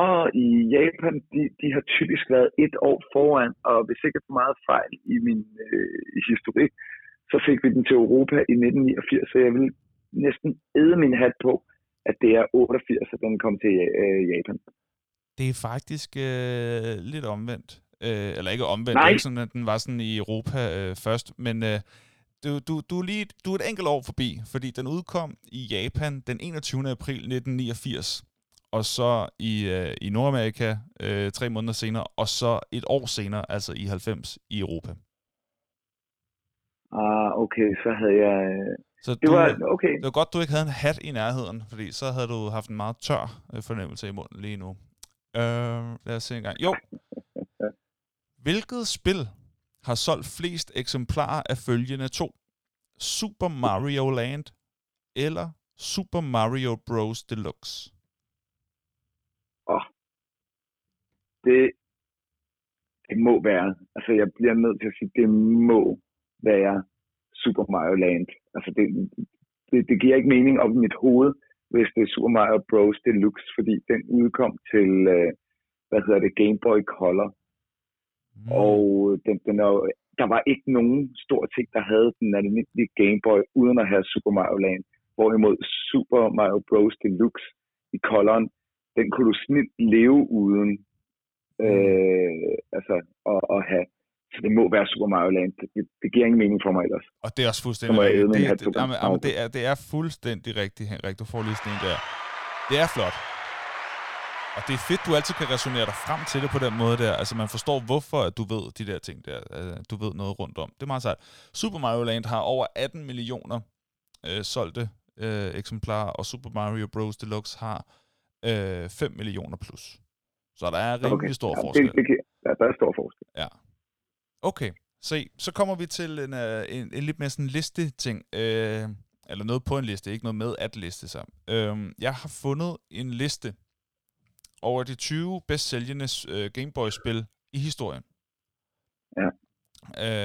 Og i Japan, de, de har typisk været et år foran, og hvis ikke for meget fejl i min øh, historik, så fik vi den til Europa i 1989, så jeg vil næsten æde min hat på, at det er 88, at den kom til øh, Japan. Det er faktisk øh, lidt omvendt. Øh, eller ikke omvendt, Nej. ikke sådan, at den var sådan i Europa øh, først, men øh, du, du, du, er lige, du er et enkelt år forbi, fordi den udkom i Japan den 21. april 1989, og så i, øh, i Nordamerika øh, tre måneder senere, og så et år senere, altså i 90 i Europa. Ah, okay, så havde jeg... øh, Så Det du, var, okay. det var godt, du ikke havde en hat i nærheden, fordi så havde du haft en meget tør øh, fornemmelse i munden lige nu. Øh, lad os se en gang. Jo. Hvilket spil har solgt flest eksemplarer af følgende to? Super Mario Land eller Super Mario Bros. Deluxe? Det, det må være, altså jeg bliver nødt til at sige, det må være Super Mario Land. Altså det, det, det giver ikke mening op i mit hoved, hvis det er Super Mario Bros. Deluxe, fordi den udkom til, øh, hvad hedder det, Game Boy Color. Mm. Og den, den er, der var ikke nogen stor ting, der havde den almindelige Game Boy, uden at have Super Mario Land. Hvorimod Super Mario Bros. Deluxe i coloren, den kunne du snilt leve uden øh, altså, at, at have. Så det må være Super Mario Land. Det, det, giver ingen mening for mig ellers. Og det er også Så fuldstændig rigtigt. Det, det, jamen, jamen, det, er, det er fuldstændig rigtigt, Henrik. Du får lige sådan en der. Det er flot. Og det er fedt, du altid kan resonere dig frem til det på den måde der. Altså, man forstår, hvorfor at du ved de der ting der. Altså, Du ved noget rundt om. Det er meget sejt. Super Mario Land har over 18 millioner øh, solgte øh, eksemplarer, og Super Mario Bros. Deluxe har øh, 5 millioner plus. Så der er rimelig okay. stor ja, forskel. Det, det, ja, der er stor forskel. Ja. Okay, se, så kommer vi til en, uh, en, en lidt mere sådan liste ting. Uh, eller noget på en liste, ikke noget med at liste sig. Uh, jeg har fundet en liste over de 20 bedst sælgende uh, Gameboy-spil i historien. Ja.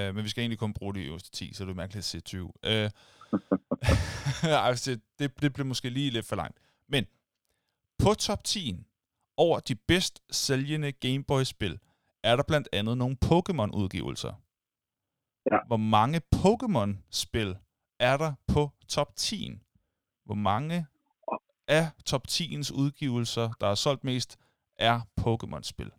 Uh, men vi skal egentlig kun bruge de øverste 10, så det er mærkeligt at sige 20. Uh, altså, det, det bliver måske lige lidt for langt. Men på top 10 over de bedst sælgende Gameboy-spil, er der blandt andet nogle Pokémon-udgivelser. Ja. Hvor mange Pokémon-spil er der på top 10? Hvor mange af top 10'ens udgivelser, der er solgt mest, er Pokémon-spil?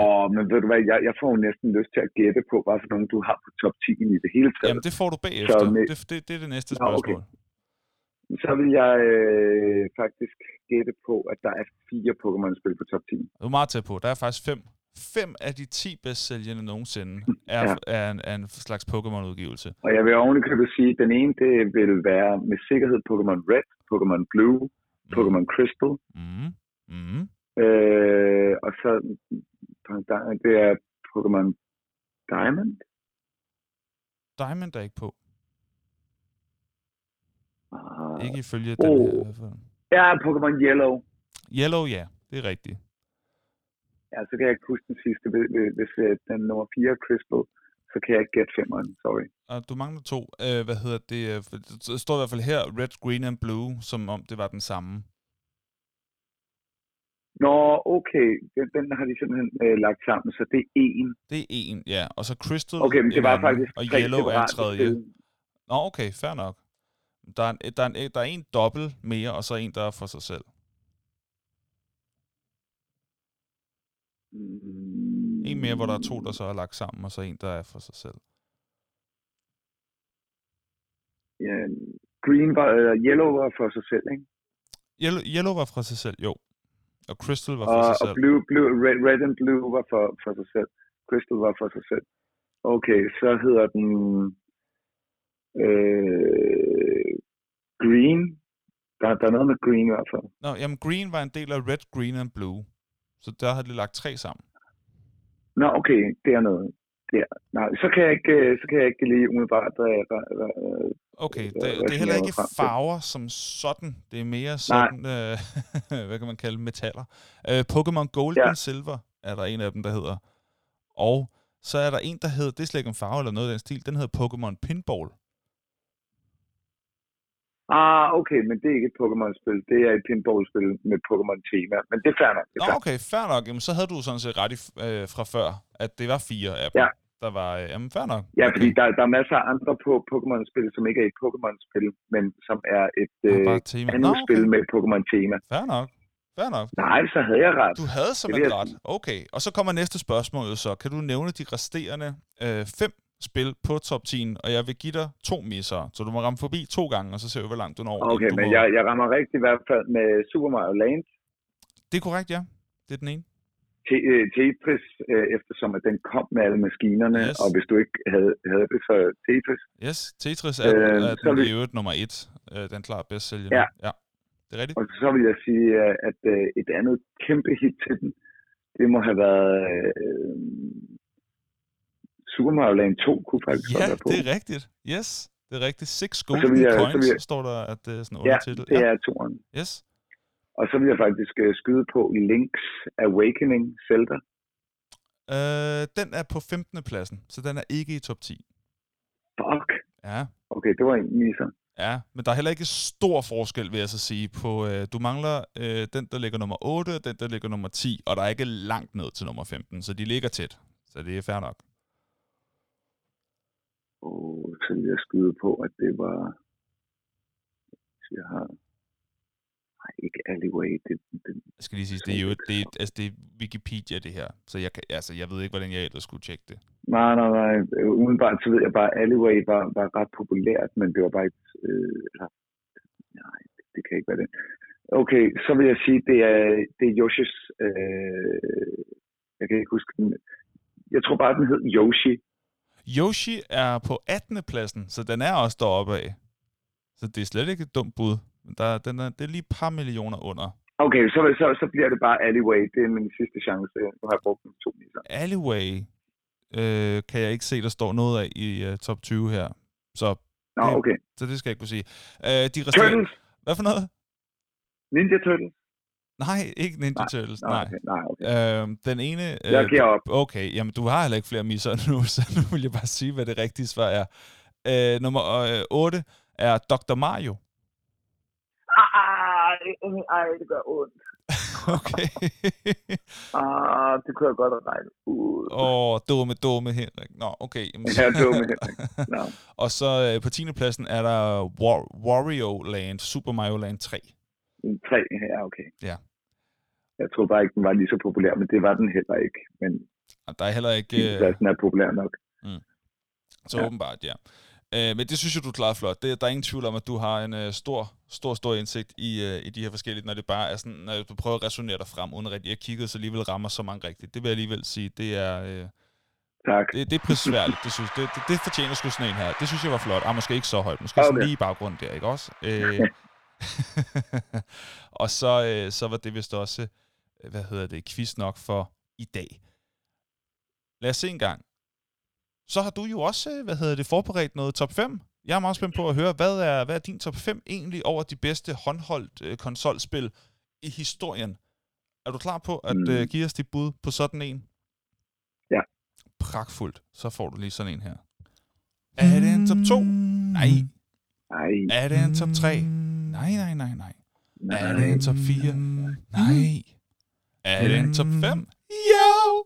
Og, men ved du hvad, jeg, jeg får jo næsten lyst til at gætte på, hvad for nogle du har på top 10 i det hele taget. Jamen, det får du bagefter. Så med- Det, det, det er det næste Nå, spørgsmål. okay. Så vil jeg øh, faktisk gætte på, at der er fire Pokémon-spil på top 10. Du er meget tæt på. Der er faktisk fem. Fem af de 10 bedst sælgende nogensinde er, Ja. er, en, er en slags Pokémon-udgivelse. Og jeg vil ovenikøbet sige, at den ene, det vil være med sikkerhed Pokémon Red, Pokémon Blue, Pokémon Crystal, Mm. Mm. øh, og så det er Pokémon Diamond. Diamond er ikke på. Ah, Ikke ifølge den Oh. her. hvert fald. Ja, Pokémon Yellow. Yellow, ja. Det er rigtigt. Ja, så kan jeg ikke huske den sidste. Hvis, øh, den nummer 4 er Crystal, så kan jeg ikke gætte femmeren. Sorry. Og du mangler to. Øh, hvad hedder det? øh, Det står i hvert fald her, Red, Green and Blue, som om det var den samme. Nå, okay. Den, den har de simpelthen øh, lagt sammen, så det er en. Det er en, ja. Og så Crystal Okay, men det var anden, faktisk Og Yellow er tredje. Nå, okay, fair nok. Der er, en, der, er en, der er en dobbelt mere, og så en, der er for sig selv. Mm, En mere, hvor der er to, der så er lagt sammen, og så en, der er for sig selv. Ja, green var, øh, yellow var for sig selv, ikke? Yellow, Yellow var fra sig selv, jo. Og Crystal var for Og, sig og selv. blue, blue, red, red and blue var for, for sig selv. Crystal var for sig selv. Okay, så hedder den øh, green. Der, der er noget med green i hvert fald. Nå, jamen Green var en del af Red, Green and Blue. Så der har de lagt tre sammen. Nå, okay, det er noget. Der. Nej, så kan jeg ikke, øh, så kan jeg ikke lige umiddelbart øh, øh, øh, Okay, det, hvad det er heller ikke farver som sådan. Det er mere sådan, øh, hvad kan man kalde metaller. Øh, Pokémon Gold Ja. Silver er der en af dem, der hedder. Og så er der en, der hedder, det er slet ikke en farve eller noget af den stil, den hedder Pokémon Pinball. Ah, okay, men det er ikke et Pokémon-spil. Det er et pinball-spil med Pokémon-tema. Men det er fair nok. Det er Nå, fair. okay, fair nok. Jamen, så havde du sådan set ret i, øh, fra før, at det var fire af dem. Ja. Der var, øh, jamen, fair nok. Ja, fordi der, der er masser af andre på Pokémon-spil, som ikke er et Pokémon-spil, men som er et Det øh, tema. andet Nå, spil okay. med Pokémon-tema. Fair nok. Fair nok. Nej, så havde jeg ret. Du havde simpelthen jeg ret. Okay, og så kommer næste spørgsmål så. Kan du nævne de resterende øh, fem spil på top 10, og jeg vil give dig to misser. Så du må ramme forbi to gange, og så ser vi, hvor langt du når. Okay, du men må... jeg, jeg rammer rigtigt i hvert fald med Super Mario Land, Det er korrekt, ja. Det er den ene. Te- øh, Tetris, øh, eftersom at den kom med alle maskinerne, Yes. og hvis du ikke havde, havde det, så Tetris. Yes, Tetris er, Øh, er den vil- øvrigt nummer et. Øh, den klarer bedst sælger Ja. ja. Det er rigtigt. Og så vil jeg sige, at øh, et andet kæmpe hit til den, det må have været øh, Super Mario Land 2, kunne faktisk Ja, godt være på. det er rigtigt. Yes, det er rigtigt. Six så golden vil jeg- så coins, vil jeg- står der, at det er sådan en Ja, undertitel. det er toeren. Yes. Og så vil jeg faktisk øh, skyde på Link's Awakening Zelda. Øh, den er på 15. pladsen, så den er ikke i top 10. Fuck. Ja, Okay, det var en misser. Ja, men der er heller ikke stor forskel, vil jeg så sige, på, øh, du mangler øh, den, der ligger nummer 8, og den, der ligger nummer 10, og der er ikke langt ned til nummer 15, så de ligger tæt. Så det er fair nok. Og så vil jeg skyde på, at det var... Så jeg har... Nej, ikke Alleyway. Det, det, Jeg skal lige sige, det er jo det er, altså det er Wikipedia, det her. Så jeg, kan, altså, jeg ved ikke, hvordan jeg ellers skulle tjekke det. nej, nej, nej. Umiddelbart så ved jeg bare, at Alleyway var, var ret populært, men det var bare ikke... Øh, eller, nej, det, det kan ikke være det. Okay, så vil jeg sige, det er, det er Yoshis... Øh, jeg kan ikke huske den. Jeg tror bare, den hed Yoshi. Yoshi er på 18. pladsen, så den er også deroppe af. Så det er slet ikke et dumt bud. Der, den er, det er lige et par millioner under. Okay, så, så, så bliver det bare Alleyway. Det er min sidste chance. Nu har jeg brugt den to misser. Alleyway øh, kan jeg ikke se, der står noget af i uh, top 20 her. Så, Nå, Det- okay. så det skal jeg ikke kunne sige. Øh, de resterende... Turtles! Hvad for noget? Ninja Turtles? Nej, ikke Ninja Nej, Turtles. Nå, Nej. okay. Nej, okay. Øhm, den ene... Øh, Jeg giver op. Okay, jamen du har heller ikke flere misser nu, så nu vil jeg bare sige, hvad det rigtige svar er. Øh, nummer øh, 8 er Dr. Mario. Ej, ej, det gør ondt. Okay. Ah, det kunne jeg godt have regnet ud. Åh, oh, dumme, dumme Henrik. Nå, okay. Jamen, Ja, dumme Henrik. Nå. Og så øh, på 10. pladsen er der War- Wario Land, Super Mario Land 3. En Tre, ja, okay. Ja. Jeg tror bare ikke, den var lige så populær, men det var den heller ikke. Men Og der er heller ikke... Øh, pladsen er populær nok. Så Ja. åbenbart, ja. Øh, men det synes jeg, du klarede flot. Det, der er ingen tvivl om, at du har en øh, stor, stor, stor indsigt i, øh, i de her forskellige, når det bare er sådan, når du prøver at resonere dig frem, uden rigtig at kigge, så alligevel rammer så mange rigtigt. Det vil jeg alligevel sige, det er, øh, Tak. det, det er prisværdigt. Det, synes, det, det, det fortjener sgu sådan en her. Det synes jeg var flot. Ah, måske ikke så højt. Måske okay. sådan lige i baggrunden der, ikke også? Øh, og så, øh, så var det vist også, øh, hvad hedder det, quiz nok for i dag. Lad os se en gang. Så har du jo også, øh, hvad hedder det, forberedt noget top 5. Jeg er meget spændt på at høre, hvad er, hvad er din top 5 egentlig over de bedste håndholdt øh, konsolspil i historien? Er du klar på at Mm. øh, give os dit bud på sådan en? Ja. Pragtfuldt. Så får du lige sådan en her. Er det en top 2? Nej. Nej, Er det en top 3? Nej, nej, nej, nej. nej. Er det en top 4? Nej. Er det en top 5? Jo!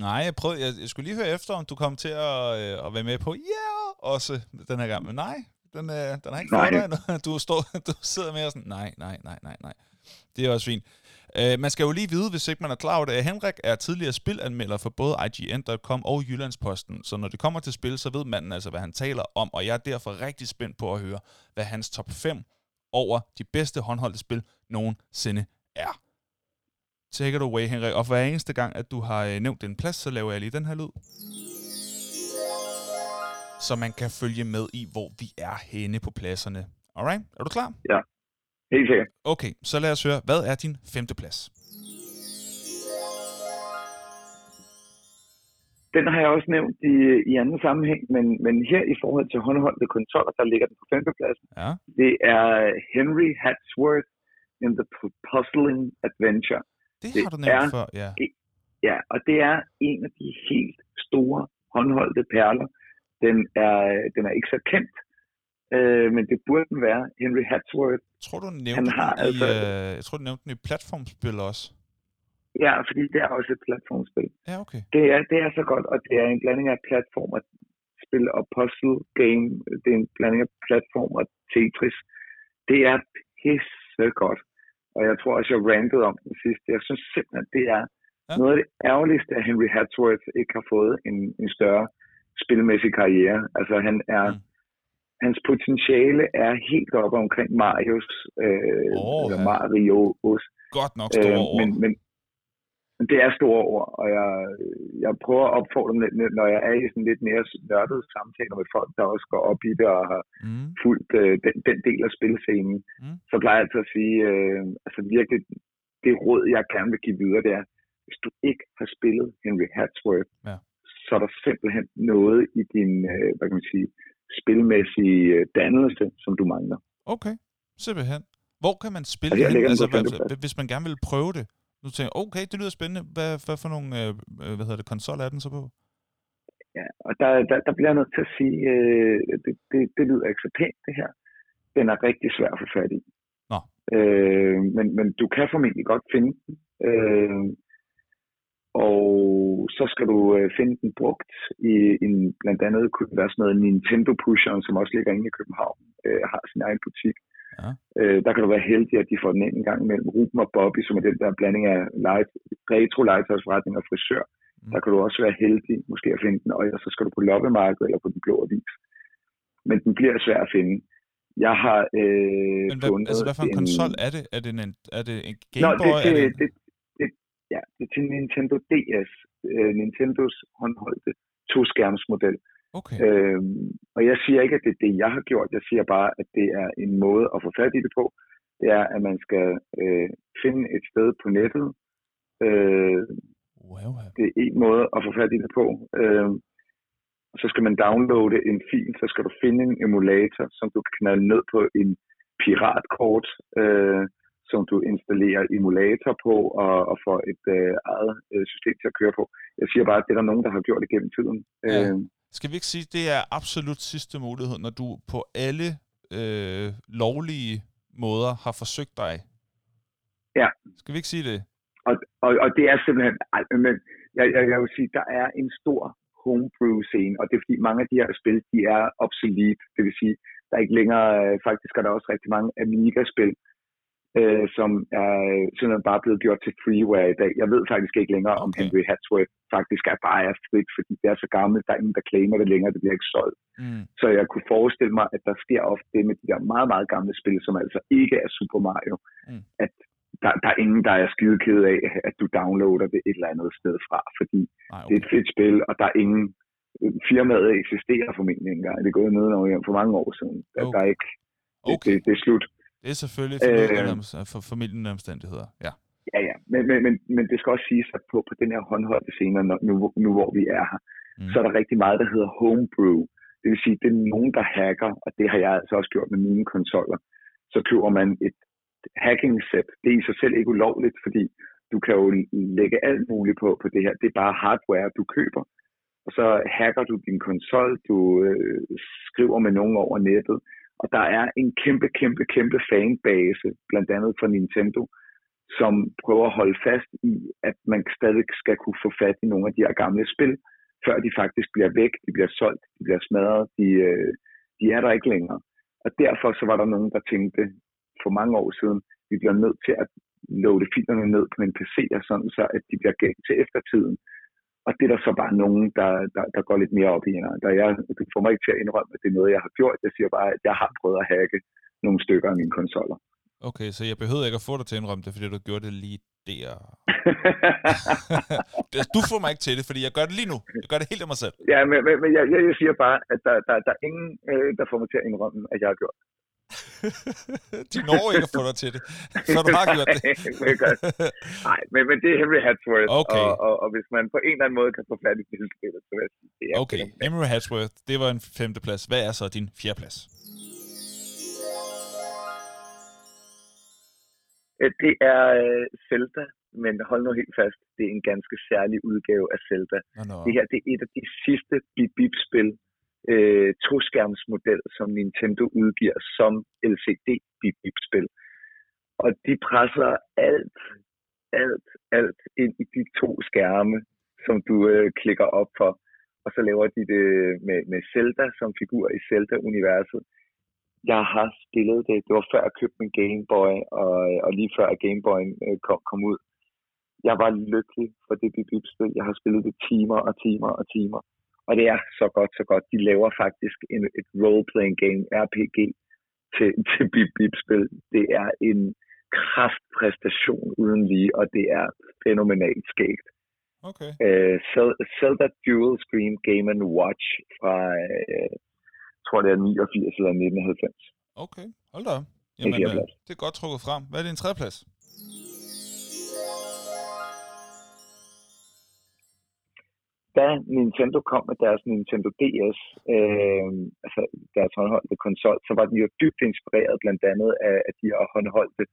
Nej, jeg prøvede, jeg, jeg skulle lige høre efter, om du kom til at, øh, at være med på ja også den her gang, men nej, den, øh, den har ikke fået Nej. dig endnu. Du, står, du sidder med og sådan, nej, nej, nej, nej, nej. Det er også fint. Uh, man skal jo lige vide, hvis ikke man er klar over det, at Henrik er tidligere spilanmelder for både IGN.com og Jyllandsposten, så når det kommer til spil, så ved manden altså, hvad han taler om, og jeg er derfor rigtig spændt på at høre, hvad hans top 5 over de bedste håndholdte spil nogensinde er. Take it away, Henrik. Og hver eneste gang, at du har øh, nævnt en plads, så laver jeg lige den her lyd. Så man kan følge med i, hvor vi er henne på pladserne. Alright? Er du klar? Ja. Helt sikkert. Okay, så lad os høre. Hvad er din femte plads? Den har jeg også nævnt i, i anden sammenhæng, men, men her i forhold til håndholdte konsoller, der ligger den på femtepladsen. Ja. Det er Henry Hatsworth in the Puzzling Adventure. Det, Det har du nævnt er- før, ja. Ja, og det er en af de helt store håndholdte perler. Den er, den er ikke så kendt, øh, men det burde den være. Henry Hatsworth. Tror, du nævnte har den i, altså- øh, jeg tror, du nævnte den i platformspil også. Ja, fordi det er også et platformspil. Ja, okay. Det er, det er så godt, og det er en blanding af platform og spil og puzzle game. Det er en blanding af platform og Tetris. Det er pisse godt. Og jeg tror også, jeg rantede om den sidste. Jeg synes simpelthen, det er ja. noget af det ærgerligste, at Henry Hatsworth ikke har fået en, en større spilmæssig karriere. Altså han er, Mm. Hans potentiale er helt oppe omkring Marios, øh, Åh, eller. Marios. Godt nok store Øh, ord. men, men men det er store ord, og jeg, jeg prøver at opfordre dem, lidt, når jeg er i sådan lidt mere nørdede samtaler med folk, der også går op i det og har Mm. fulgt øh, den, den del af spilscenen, Mm. mm. så plejer jeg altid at sige, øh, altså virkelig, det råd, jeg gerne vil give videre, det er, hvis du ikke har spillet Henry Hatsworth, Ja. så er der simpelthen noget i din, øh, hvad kan man sige, spilmæssige øh, dannelse, som du mangler. Okay, simpelthen. Hvor kan man spille her det Altså, hvad, hvis man gerne vil prøve det. Nu tænker jeg, okay, det lyder spændende. Hvad, hvad for nogle, øh, øh, hvad hedder det, konsol er den så på? Ja, og der, der, der bliver jeg nødt til at sige, øh, det, det, det lyder ikke så pænt, det her. Den er rigtig svær at få fat i. Nå. Øh, men, men du kan formentlig godt finde den. Øh, og så skal du øh, finde den brugt i en, blandt andet kunne det være sådan noget Nintendo Pusheren, som også ligger inde i København, øh, har sin egen butik. Ja. Øh, der kan du være heldig, at de får den ind en gang imellem. Ruben og Bobby, som er den der blanding af light, retro legetøjsforretning og frisør. Mm. Der kan du også være heldig måske at finde den, og så skal du på loppemarkedet eller på den blå avis. Men den bliver svær at finde. Jeg har øh, Men hvad, fundet altså, hvad for en konsol er det? Er det en, er det en Nå, Game Boy? det, er det, en- det, det, ja, det er til Nintendo DS, øh, Nintendos håndholdte to-skærmsmodel. okay. Øhm, og jeg siger ikke, at det er det, jeg har gjort. Jeg siger bare, at det er en måde at få fat i det på. Det er, at man skal øh, finde et sted på nettet. Øh, Wow. det er en måde at få fat i det på. Øh, så skal man downloade en fil, så skal du finde en emulator, som du kan knalde ned på en piratkort, øh, som du installerer emulator på og, og får et øh, eget øh, system til at køre på. Jeg siger bare, at det er der nogen, der har gjort det gennem tiden. Ja. Øh, Skal vi ikke sige, at det er absolut sidste mulighed, når du på alle øh, lovlige måder har forsøgt dig? Ja. Skal vi ikke sige det? Og, og, og det er simpelthen, ej, men jeg, jeg, jeg vil sige, der er en stor homebrew scene, og det er fordi mange af de her spil, de er obsolete, det vil sige, der er ikke længere, øh, faktisk er der også rigtig mange Amiga-spil, øh, som er simpelthen bare blevet gjort til freeware i dag. Jeg ved faktisk ikke længere, om Okay. Henry Hatsworth faktisk er bare er frit, fordi det er så gammelt, der er ingen, der claimer det længere, det bliver ikke solgt. Mm. Så jeg kunne forestille mig, at der sker ofte det med de der meget, meget gamle spil, som altså ikke er Super Mario, Mm. at der, der er ingen, der er skide ked af, at du downloader det et eller andet sted fra, fordi Nej, det er okay. et fedt spil, og der er ingen firmaet eksisterer formentlig engang. Det er gået ned for mange år siden. Okay. der er ikke, det, Okay. det, det, er slut. Det er selvfølgelig familien, øh, for familien omstændigheder. Ja. Ja, ja. Men, men, men, men det skal også siges, at på, på den her håndholdte scene, når, nu, nu hvor vi er her, Mm. mm. så er der rigtig meget, der hedder homebrew. Det vil sige, det er nogen, der hacker, og det har jeg altså også gjort med mine konsoller. Så køber man et hacking set. Det er i sig selv ikke ulovligt, fordi du kan jo lægge alt muligt på, på det her. Det er bare hardware, du køber, og så hacker du din konsol, du øh, skriver med nogen over nettet, og der er en kæmpe, kæmpe, kæmpe fanbase, blandt andet fra Nintendo, som prøver at holde fast i, at man stadig skal kunne få fat i nogle af de her gamle spil, før de faktisk bliver væk, de bliver solgt, de bliver smadret, de, øh, de er der ikke længere. Og derfor så var der nogen, der tænkte for mange år siden, vi bliver nødt til at loade filerne ned på en PC, og sådan så at de bliver gemt til eftertiden. Og det er der så bare nogen, der, der, der går lidt mere op i. Der jeg, du får mig ikke til at indrømme, at det er noget, jeg har gjort. Jeg siger bare, at jeg har prøvet at hacke nogle stykker af mine konsoller. Okay, så jeg behøvede ikke at få dig til at indrømme det, fordi du gjorde det lige der. du får mig ikke til det, fordi jeg gør det lige nu. Jeg gør det helt af mig selv. Ja, men, men, men jeg, jeg siger bare, at der, der, der er ingen, øh, der får mig til at indrømme, at jeg har gjort. De når ikke at få dig til det, så du har gjort det. Nej, men, men det er Henry Hatsworth, okay. og, og, og hvis man på en eller anden måde kan få fat i det så vil jeg sige, det er Okay, Henry Hatsworth, det var en femte plads. Hvad er så din fjerde plads? Øh, det er uh, Zelda, men hold nu helt fast, det er en ganske særlig udgave af Zelda. Oh, no. Det her det er et af de sidste bip-bip-spil, øh, toskærmsmodel, som Nintendo udgiver som LCD bip-bip-spil. Og de presser alt, alt, alt ind i de to skærme, som du øh, klikker op for. Og så laver de det med, med Zelda som figur i Zelda-universet. Jeg har spillet det. Det var før jeg købte min Game Boy, og, og lige før Game Boy øh, kom, kom ud. Jeg var lykkelig for det bip-bip-spil. Jeg har spillet det timer og timer og timer. Og det er så godt, så godt. De laver faktisk en, et role-playing game, RPG, til, til Bip Bip-spil. Det er en kraftpræstation uden lige, og det er fænomenalt skægt. Okay. Uh, Zelda Dual Screen Game and Watch fra, jeg tror det er 89 eller 1990. Okay, hold da. Jamen, det, er øh, det er godt trukket frem. Hvad er din tredje plads? Da Nintendo kom med deres Nintendo DS, øh, altså deres håndholdte konsol, så var den jo dybt inspireret blandt andet af, af de her håndholdte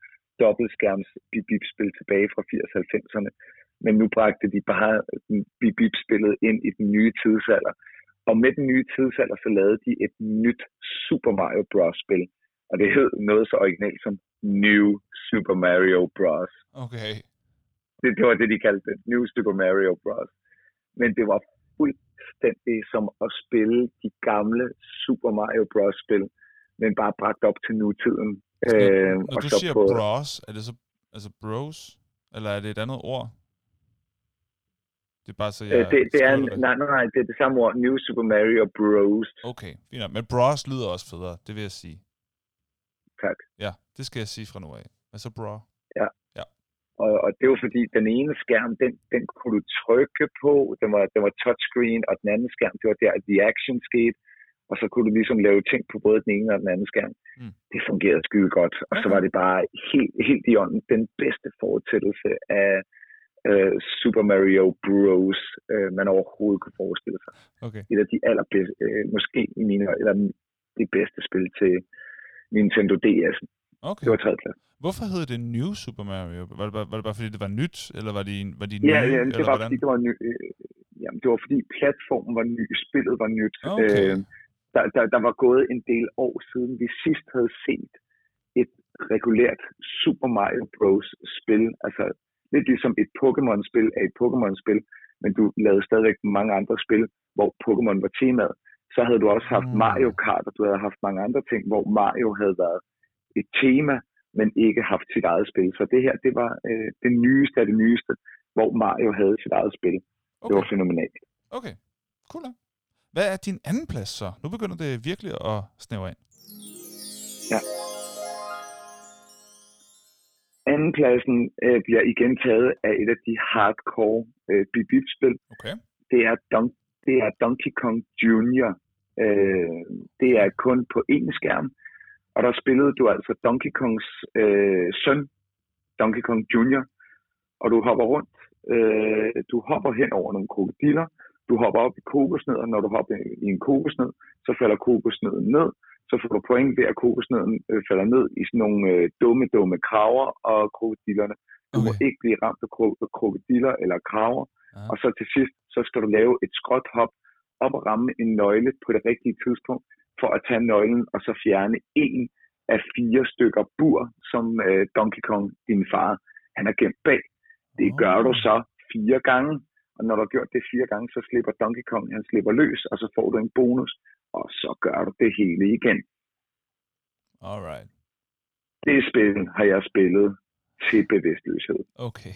dobbeltskærms bip-bip-spil tilbage fra 80-90'erne. Men nu bragte de bare bip-bip-spillet ind i den nye tidsalder. Og med den nye tidsalder, så lavede de et nyt Super Mario Bros. spil. Og det hed noget så originalt som New Super Mario Bros. Okay. Det, det var det, de kaldte det. New Super Mario Bros men det var fuldstændig som at spille de gamle Super Mario Bros. spil, men bare bragt op til nutiden. Øh, når og du så siger på, bros, er det så altså bros? Eller er det et andet ord? Det er bare så, øh, jeg... det, det er, nej, nej, nej, det er det samme ord. New Super Mario Bros. Okay, fint. Men bros lyder også federe, det vil jeg sige. Tak. Ja, det skal jeg sige fra nu af. Hvad så bro? Ja. Og, og det var fordi, den ene skærm, den, den kunne du trykke på, den var, den var touchscreen, og den anden skærm, det var der, at the action skete, og så kunne du ligesom lave ting på både den ene og den anden skærm. Mm. Det fungerede skide godt, og okay. så var det bare helt, helt i ånden den bedste fortællelse af uh, Super Mario Bros., uh, man overhovedet kunne forestille sig. Okay. Et af de allerbedste, uh, måske i mine eller det bedste spil til Nintendo DS'en. Okay. Det var tredje plads. Hvorfor hed det New Super Mario? Var det, bare, var det bare fordi, det var nyt, eller var de, var de nye? Ja, ja det var fordi, det var ny, øh, jamen, det var fordi platformen var ny, spillet var nyt. Okay. Øh, der, der, der var gået en del år siden, vi sidst havde set et regulært Super Mario Bros. spil. Altså lidt ligesom et Pokémon-spil er et Pokémon-spil, men du lavede stadigvæk mange andre spil, hvor Pokémon var temaet. Så havde du også haft mm. Mario Kart, og du havde haft mange andre ting, hvor Mario havde været et tema, men ikke haft sit eget spil. Så det her, det var øh, det nyeste af det nyeste, hvor Mario havde sit eget spil. Okay. Det var fænomenalt. Okay, cool. Hvad er din anden plads så? Nu begynder det virkelig at snævre ind. Ja. Andenpladsen øh, bliver igen taget af et af de hardcore øh, bibit-spil. Okay. Det er, Don- det er Donkey Kong Jr. Øh, det er kun på én skærm, og der spillede du altså Donkey Kongs øh, søn, Donkey Kong Jr., og du hopper rundt. Øh, du hopper hen over nogle krokodiller. Du hopper op i kokosnød, og når du hopper i en kokosnød, så falder kokosnøden ned. så får du point ved, at kokosnøden øh, falder ned i sådan nogle øh, dumme, dumme kraver og krokodillerne. Du okay. må ikke blive ramt af kro- krokodiller eller kraver. Ja. Og så til sidst, så skal du lave et skråt hop op og ramme en nøgle på det rigtige tidspunkt, for at tage nøglen og så fjerne en af fire stykker bur, som øh, Donkey Kong, din far, han har gemt bag. Det gør du så fire gange, og når du har gjort det fire gange, så slipper Donkey Kong, han slipper løs, og så får du en bonus, og så gør du det hele igen. Alright. Det spil har jeg spillet til bevidstløshed, Okay.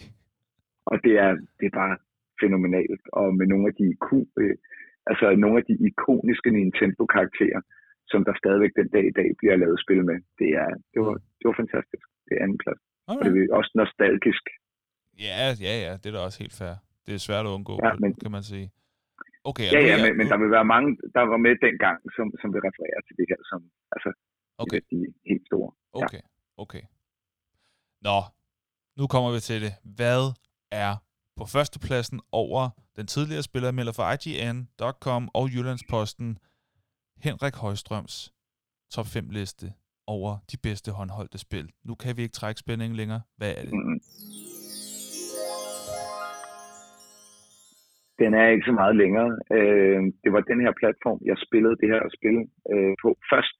og det er, det er bare fænomenalt, og med nogle af de, iku- øh, altså nogle af de ikoniske Nintendo-karakterer, som der stadigvæk den dag i dag bliver lavet spil med. Det, er, det, var, det var fantastisk. Det er anden plads. Og det er også nostalgisk. Ja, ja, ja, det er da også helt fair. Det er svært at undgå, Ja, kan- men- kan man sige. Okay, Ja, ja, men, men der vil være mange, der var med dengang, som, som vil referere til det her, som altså, Okay, de er helt store. Ja. okay, okay. Nå, nu kommer vi til det. Hvad er på førstepladsen over den tidligere spilleranmelder for IGN.com og Jyllandsposten, Henrik Højstrøms top 5 liste over de bedste håndholdte spil. Nu kan vi ikke trække spændingen længere. Hvad er det? Mm. Den er ikke så meget længere. Øh, det var den her platform, jeg spillede det her spil øh, på først,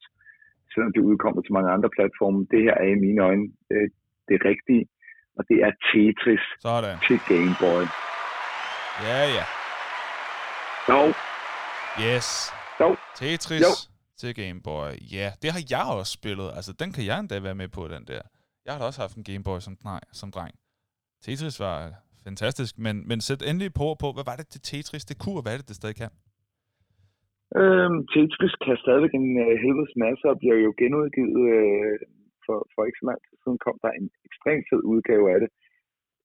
selvom det udkommer til mange andre platforme. Det her er i mine øjne øh, det rigtige, og det er Tetris Sådan. til Game Boy. Ja, ja. Jo, Yes. jo, Tetris Jo. til Game Boy. Ja, det har jeg også spillet. Altså, den kan jeg endda være med på, den der. Jeg har da også haft en Game Boy som, nej, som dreng. Tetris var fantastisk, men, men sæt endelig på på, hvad var det, det Tetris det kunne, og hvad er det, det stadig kan? Øhm, Tetris kan stadigvæk en øh, helvedes masse og bliver jo genudgivet øh, for, for ikke så lang tid siden kom der en ekstremt fed udgave af det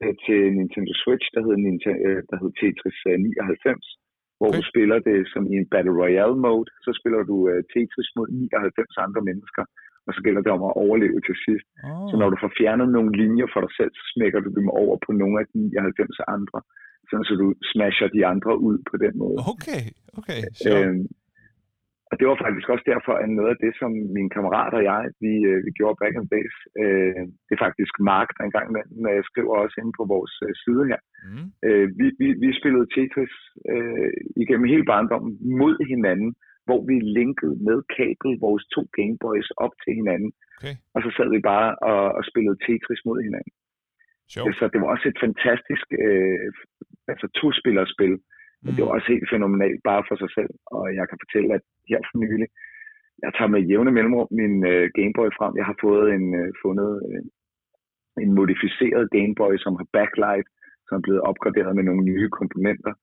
øh, til Nintendo Switch, der hed, Nintendo, øh, der hed Tetris øh, 99, hvor Okay. du spiller det som i en Battle Royale mode, så spiller du øh, Tetris mod 99 andre mennesker, og så gælder det om at overleve til sidst. Oh. Så når du får fjernet nogle linjer for dig selv, så smækker du dem over på nogle af de 99 andre, sådan så du smasher de andre ud på den måde. Okay, okay, sjovt. Øhm, og det var faktisk også derfor, at noget af det, som min kammerat og jeg, vi, øh, vi gjorde back in days, øh, det er faktisk Mark, der engang imellem øh, skriver også inde på vores øh, side her. Mm. Øh, vi, vi, vi spillede Tetris øh, igennem hele barndommen mod hinanden, hvor vi linkede med kabel vores to Gameboys op til hinanden, Okay, og så sad vi bare og, og spillede Tetris mod hinanden. sjovt. Så det var også et fantastisk øh, altså to-spillerspil, men det var også helt fænomenalt bare for sig selv. Og jeg kan fortælle, at her for nylig, jeg tager med jævne mellemrum min øh, Gameboy frem. Jeg har fået en, øh, fundet øh, en modificeret Gameboy, som har backlight, som er blevet opgraderet med nogle nye komponenter.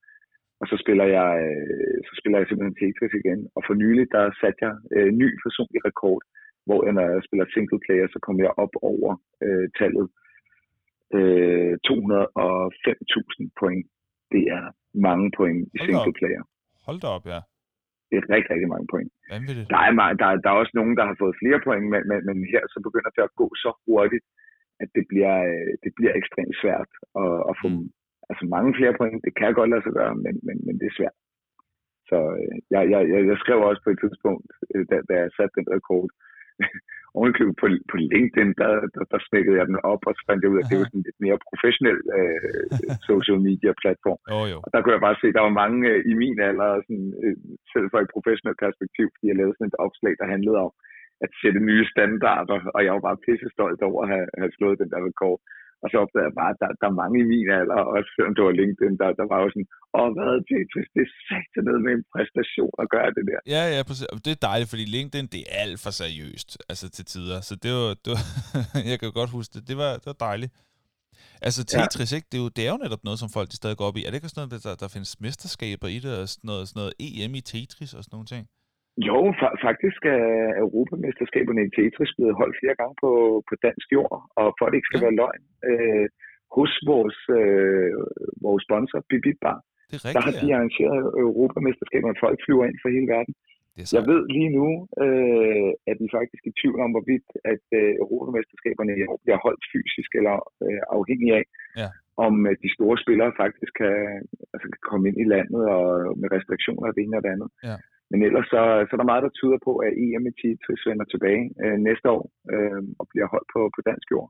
Og så spiller jeg, øh, så spiller jeg simpelthen Tetris igen. Og for nylig, der satte jeg øh, ny personlig rekord, hvor jeg, når jeg spiller single player, så kommer jeg op over øh, tallet øh, 205.000 point. Det er mange point i Hold single op. player. Hold da op, ja. Det er rigtig, rigtig mange point. Vanvittigt. Der er, der, der er også nogen, der har fået flere point, men, men, men her så begynder det at gå så hurtigt, at det bliver, øh, det bliver ekstremt svært at, at få Mm. altså mange flere point. Det kan godt lade sig gøre, men, men, men det er svært. Så øh, jeg, jeg, jeg, jeg skrev også på et tidspunkt, øh, da, da jeg satte den rekord, ovenikøbet på, på LinkedIn, der, der, der smækkede jeg den op, og så fandt jeg ud af, at det var sådan en lidt mere professionel øh, social media platform. Jo. Og der kunne jeg bare se, at der var mange øh, i min alder, sådan, øh, selv fra et professionelt perspektiv, fordi jeg lavede sådan et opslag, der handlede om at sætte nye standarder, og jeg var bare pisse stolt over at have, have slået den der rekord. Og så opdagede jeg bare, at der, der er mange i min alder, også selvom det var LinkedIn, der, der var jo sådan, åh, hvad er Tetris? Det er sat ned med en præstation at gøre det der. Ja, ja, præcis. Det er dejligt, fordi LinkedIn, det er alt for seriøst, altså til tider. Så det var, det var jeg kan godt huske det. Det var, det var dejligt. Altså Tetris, ikke? Det er, jo, det er jo netop noget, som folk de stadig går op i. Er det ikke også noget, der, der findes mesterskaber i det, og sådan noget, sådan noget EM i Tetris og sådan nogle ting? Jo, fa- faktisk er Europamesterskaberne i Tetris blevet holdt flere gange på, på dansk jord, og for at det ikke skal Ja. være løgn, øh, hos vores, øh, vores sponsor, Bibit Bar, Det er der har de arrangeret Europamesterskaberne. Folk flyver ind fra hele verden. Det er Jeg ved lige nu, øh, at vi faktisk er i tvivl om, hvorvidt at øh, Europamesterskaberne i år bliver holdt fysisk, eller øh, afhængig af, Ja. om øh, de store spillere faktisk kan, altså, kan komme ind i landet og med restriktioner af det ene og det andet. Ja. Men ellers så, så er der meget, der tyder på, at EM i Tetris vender tilbage øh, næste år øh, og bliver holdt på, på dansk jord.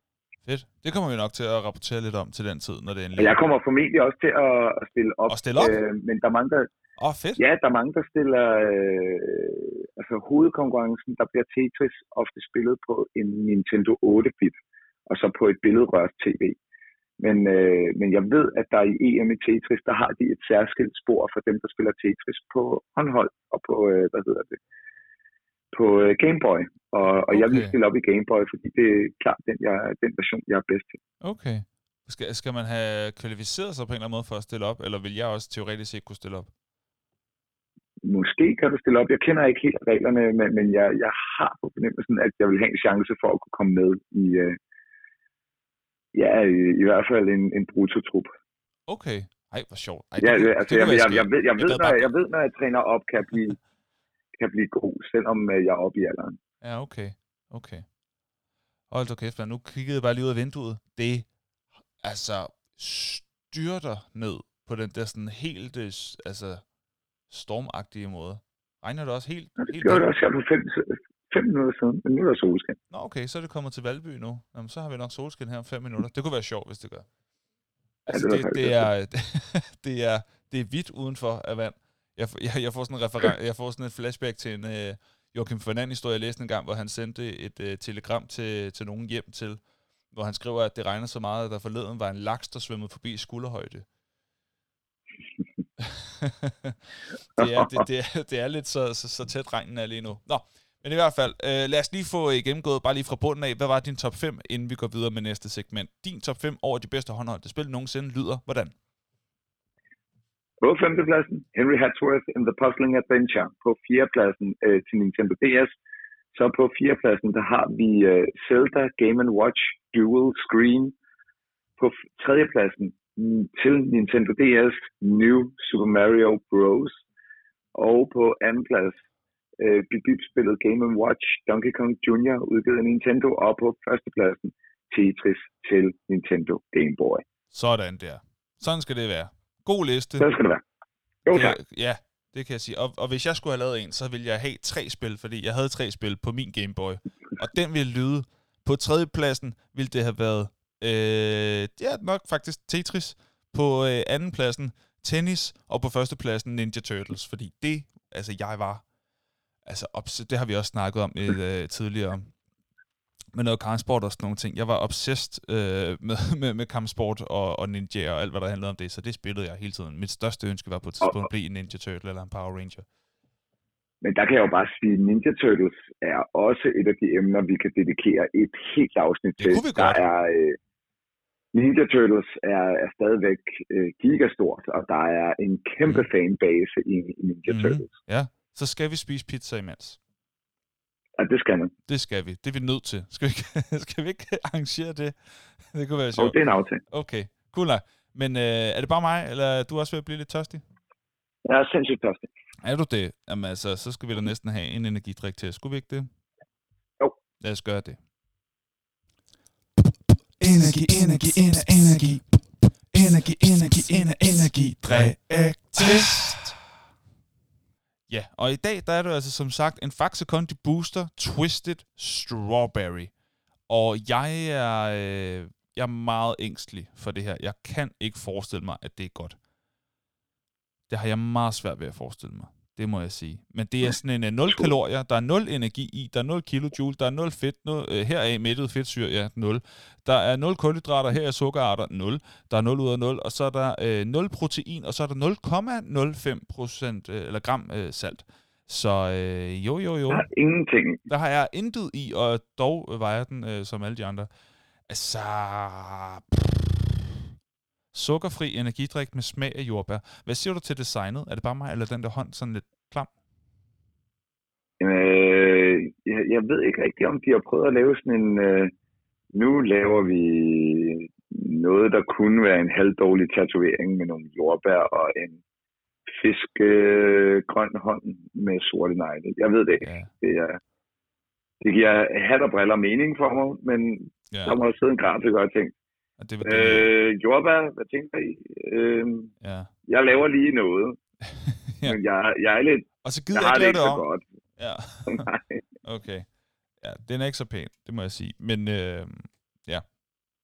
Fedt. Det kommer vi nok til at rapportere lidt om til den tid, når det endelig Og jeg kommer formentlig også til at, at stille op. Og stille op? Øh, men der er mange, der, Åh, oh, fedt. ja, der er mange, der stiller... Øh, altså hovedkonkurrencen, der bliver Tetris ofte spillet på en Nintendo 8-bit, og så på et billedrørs tv. Men, øh, men jeg ved, at der i EM i Tetris, der har de et særskilt spor for dem, der spiller Tetris på håndhold og på, øh, hvad hedder det, på øh, Game Boy. Og, og okay. jeg vil Okay. stille op i Game Boy, fordi det er klart den, jeg, den version, jeg er bedst til. Okay. Skal, skal man have kvalificeret sig på en eller anden måde for at stille op, eller vil jeg også teoretisk set kunne stille op? Måske kan du stille op. Jeg kender ikke helt reglerne, men, men jeg, jeg har på fornemmelsen, at jeg vil have en chance for at kunne komme med i, øh, ja, i, i hvert fald en, en brutotrup. Okay. Ej, hvor sjovt. Ej, Ja, det, altså, det jeg, jeg, jeg, ved, jeg, ved, når, jeg ved, når jeg træner op, kan jeg blive, kan blive god, selvom øh, jeg er oppe i alderen. Ja, okay. Okay. Hold da kæft, man. Nu kiggede jeg bare lige ud af vinduet. Det, altså, styrter ned på den der sådan helt, øh, altså, stormagtige måde. Regner det også helt, Og det helt gjorde det også her for fem, fem minutter siden, men nu er der solskin. Nå, okay, så er det kommet til Valby nu. Jamen, så har vi nok solskin her om fem minutter. Det kunne være sjovt, hvis det gør. Altså, det det, er, det, er, det er vidt udenfor af vand. Jeg, jeg, jeg, får sådan en referen- jeg får sådan et flashback til en uh, Joachim Fernand-historie, jeg læste en gang, hvor han sendte et uh, telegram til, til nogen hjem til, hvor han skriver, at det regner så meget, at der forleden var en laks, der svømmede forbi skulderhøjde. det, er, det, det, er, det er lidt så, så, så tæt regnen er lige nu. Nå, men i hvert fald, øh, lad os lige få øh, gennemgået, bare lige fra bunden af, hvad var din top 5, inden vi går videre med næste segment. Din top 5 over de bedste håndholdte spil nogensinde lyder hvordan? På femtepladsen, Henry Hatsworth in the Puzzling Adventure. På fjerdepladsen øh, til Nintendo DS. Så på fjerdepladsen, der har vi øh, Zelda Game Watch Dual Screen. På tredjepladsen til Nintendo DS New Super Mario Bros. Og på andenplads øh, Bip-Bip-spillet Game Watch Donkey Kong Jr. udgivet af Nintendo. Og på førstepladsen Tetris til Nintendo Game Boy. Sådan der. Sådan skal det være. God liste. Så skal det være. Jo tak. Det, ja, det kan jeg sige. Og, og hvis jeg skulle have lavet en, så ville jeg have tre spil, fordi jeg havde tre spil på min Game Boy. Og den ville lyde. På tredjepladsen ville det have været, øh, ja, nok faktisk Tetris. På øh, andenpladsen tennis, og på førstepladsen Ninja Turtles, fordi det, altså jeg var, altså obs- det har vi også snakket om øh, tidligere, med noget kampsport og sådan nogle ting. Jeg var obsessed øh, med, med, med kampsport og, og ninja og alt, hvad der handlede om det, så det spillede jeg hele tiden. Mit største ønske var på et tidspunkt at blive en Ninja Turtle eller en Power Ranger. Men der kan jeg jo bare sige, at Ninja Turtles er også et af de emner, vi kan dedikere et helt afsnit Det til. kunne vi der godt. er, øh, Ninja Turtles er, er stadigvæk øh, gigastort, og der er en kæmpe Mhm. fanbase i, i Ninja Mhm. Turtles. Ja, så skal vi spise pizza imens. Og det skal man. Det skal vi. Det er vi nødt til. Skal vi ikke, skal vi ikke arrangere det? Det kunne være sjovt. det er en aftale. Okay, cool nok. Men øh, er det bare mig, eller er du også ved at blive lidt tørstig? Jeg er sindssygt tørstig. Er du det? Jamen altså, så skal vi da næsten have en energidrik til. Skulle vi ikke det? Jo. Lad os gøre det. Energi, energi, ener, energi. Energi, energi, ener, energi. Drik test. Ja, og i dag der er det altså som sagt en Faxe Kondi Booster Twisted Strawberry. Og jeg er, øh, jeg er meget ængstelig for det her. Jeg kan ikke forestille mig, at det er godt. Det har jeg meget svært ved at forestille mig. Det må jeg sige. Men det er sådan en uh, 0 kalorier, der er 0 energi i, der er 0 kilojoule, der er 0 fedt, 0, uh, heraf mættet fedtsyre, ja, 0. Der er 0 kulhydrater, her er sukkerarter, 0. Der er 0 ud af 0, og så er der øh, 0 protein, og så er der 0,05 procent, øh, eller gram øh, salt. Så øh, jo, jo, jo. Der er ingenting. Der har jeg intet i, og dog øh, vejer den øh, som alle de andre. Altså... Sukkerfri energidrik med smag af jordbær. Hvad siger du til designet? Er det bare mig, eller den der hånd sådan lidt klam? Øh, jeg, jeg ved ikke rigtigt, om de har prøvet at lave sådan en... Øh, nu laver vi noget, der kunne være en halvdårlig tatovering med nogle jordbær og en fiskegrøn hånd med sorte negle. Jeg ved det ikke. Ja. Det, er, det giver hat og briller mening for mig, men ja. der må der sidde en grafiker og tænke, Og det var det. øh, jordbær, hvad tænker I? Øh, ja. jeg laver lige noget, Ja. men jeg, jeg er lidt Og så Jeg gider jeg, har ikke det lave det om. godt. Ja, Nej. okay. Ja, den er ikke så pæn, det må jeg sige. Men øh, ja.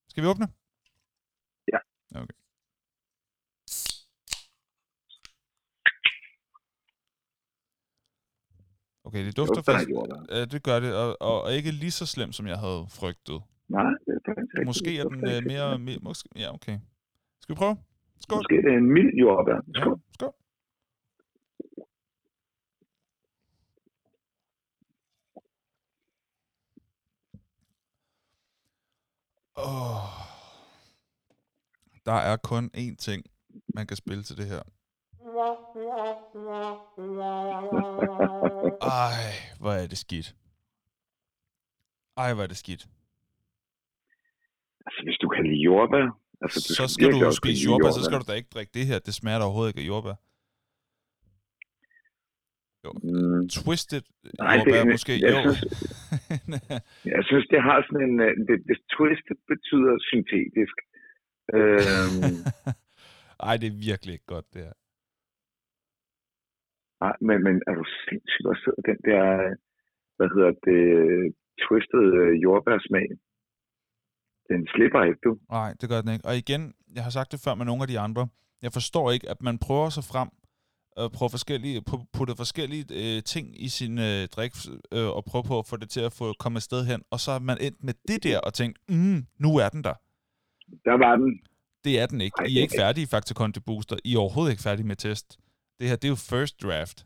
Skal vi åbne? Ja. Okay. Okay, det dufter Dufter faktisk... Ja, det gør det, og, og, og ikke lige så slemt, som jeg havde frygtet. Nej, det er faktisk ikke. Måske er den øh, mere... mere måske, ja, okay. Skal vi prøve? Skål. Måske er det en mild jordbær. Ja, Skål. skål. Oh. Der er kun én ting, man kan spille til det her. Ej, hvor er det skidt. Ej, hvor er det skidt. Altså, hvis du kan lide jordbær... Altså, du Så skal virkelig du også spise lide jordbær, så skal du da ikke drikke det her. Det smager da overhovedet ikke af jordbær. Mm, Twisted Nej, det- jordbær måske. jeg Jo. synes- jeg synes, det har sådan en... øh, Det, det twisted betyder syntetisk. Øhm, Ej, det er virkelig ikke godt, det her. nej, men, men er du sindssygt, sidder den der... Hvad hedder det? Twisted øh, jordbærsmag. Den slipper ikke, du. Nej, det gør den ikke. Og igen, jeg har sagt det før med nogle af de andre. Jeg forstår ikke, at man prøver sig frem og prøver forskellige, pu- putte forskellige øh, ting i sin øh, drik øh, og prøve på at få det til at få komme et sted hen. Og så er man endt med det der og tænkt, mm, nu er den der. Der var den. Det er den ikke. I er ikke færdige i Factor Conti Booster. I er overhovedet ikke færdige med test. Det her, det er jo first draft.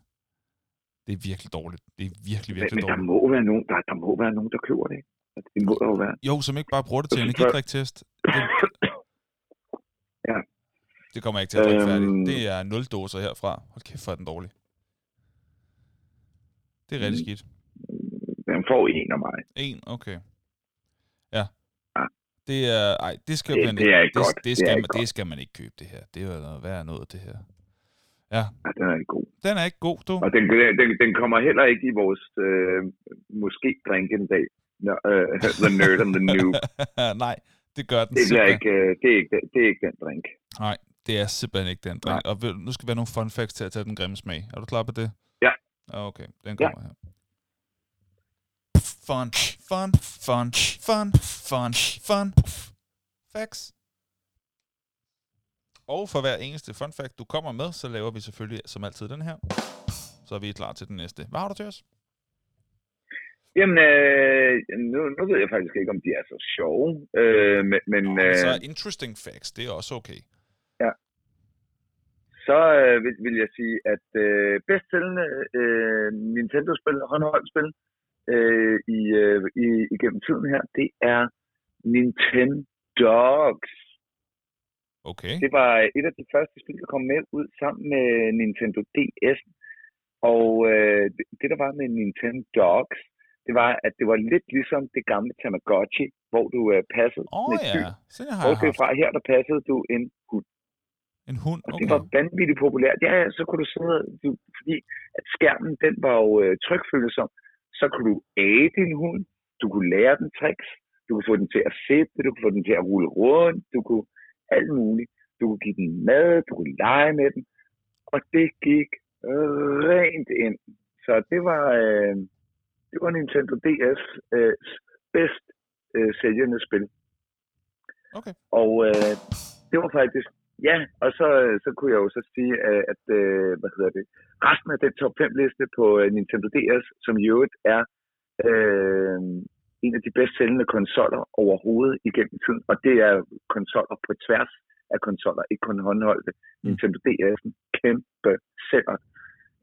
Det er virkelig dårligt. Det er virkelig, Men, virkelig men der dårligt. må være nogen, der, der må være nogen, der køber det. Det må jo være. Jo, som ikke bare bruger det til synes, energidriktest. Det, Ja. det kommer jeg ikke til at drikke Øhm. færdigt. Det er 0 doser herfra. Hold kæft, er den dårlig. Det er rigtig Mm. skidt. Den får en af mig. En, okay. Ja. Ja. Det er, ej, det skal Det- man det ikke, er ikke det, godt. Det, Det skal, ikke man, godt. det skal man ikke købe, det her. Det er jo noget værd noget, det her. Ja, den er ikke god. Den er ikke god, du. Og den, den, den kommer heller ikke i vores øh, måske drink en dag. No, uh, the nerd and the noob. Nej, det gør den Det simpelthen. ikke, øh, det, er ikke, det er ikke den drink. Nej, det er simpelthen ikke den drink. Og ved- nu skal vi have nogle fun facts til at tage den grimme smag. Er du klar på det? Ja. Ah, Okay, den Ja. kommer her. Fun, fun, fun, fun, fun, fun. Facts. Og for hver eneste fun fact, du kommer med, så laver vi selvfølgelig som altid den her. Så er vi klar til den næste. Hvad har du til os? Jamen, øh, nu, nu ved jeg faktisk ikke, om de er så sjove. Øh, men men Nå, øh, så interesting facts, det er også okay. så øh, vil, vil jeg sige, at øh, bedst sælgende øh, Nintendo-spil, håndholdspil øh, i, øh, i, igennem tiden her, det er Nintendogs. Okay. Det var et af de første spil, der kom med ud sammen med Nintendo DS. Og øh, det, der var med Nintendo Dogs, det var, at det var lidt ligesom det gamle Tamagotchi, hvor du øh, passede oh, sådan et dyr. ja, sådan har jeg fra her, der passede du en hund. En hund, Og det var okay. vanvittigt populært. Ja, ja, så kunne du sidde, du, fordi at skærmen, den var jo øh, trykfølsom. Så kunne du æde din hund, du kunne lære den tricks, du kunne få den til at sætte, du kunne få den til at rulle rundt, du kunne alt muligt. Du kunne give den mad, du kunne lege med den, og det gik rent ind. Så det var, øh, det var Nintendo DS øh, bedst øh, sælgende spil. Okay. Og øh, det var faktisk, ja, og så, så kunne jeg jo så sige, øh, at, øh, hvad hedder det, resten af den top 5 liste på øh, Nintendo DS, som i øvrigt er øh, en af de bedst sælgende konsoller overhovedet igennem tiden, og det er konsoller på tværs af konsoller, ikke kun håndholdte. Mm. Nintendo DS'en, kæmpe sælger.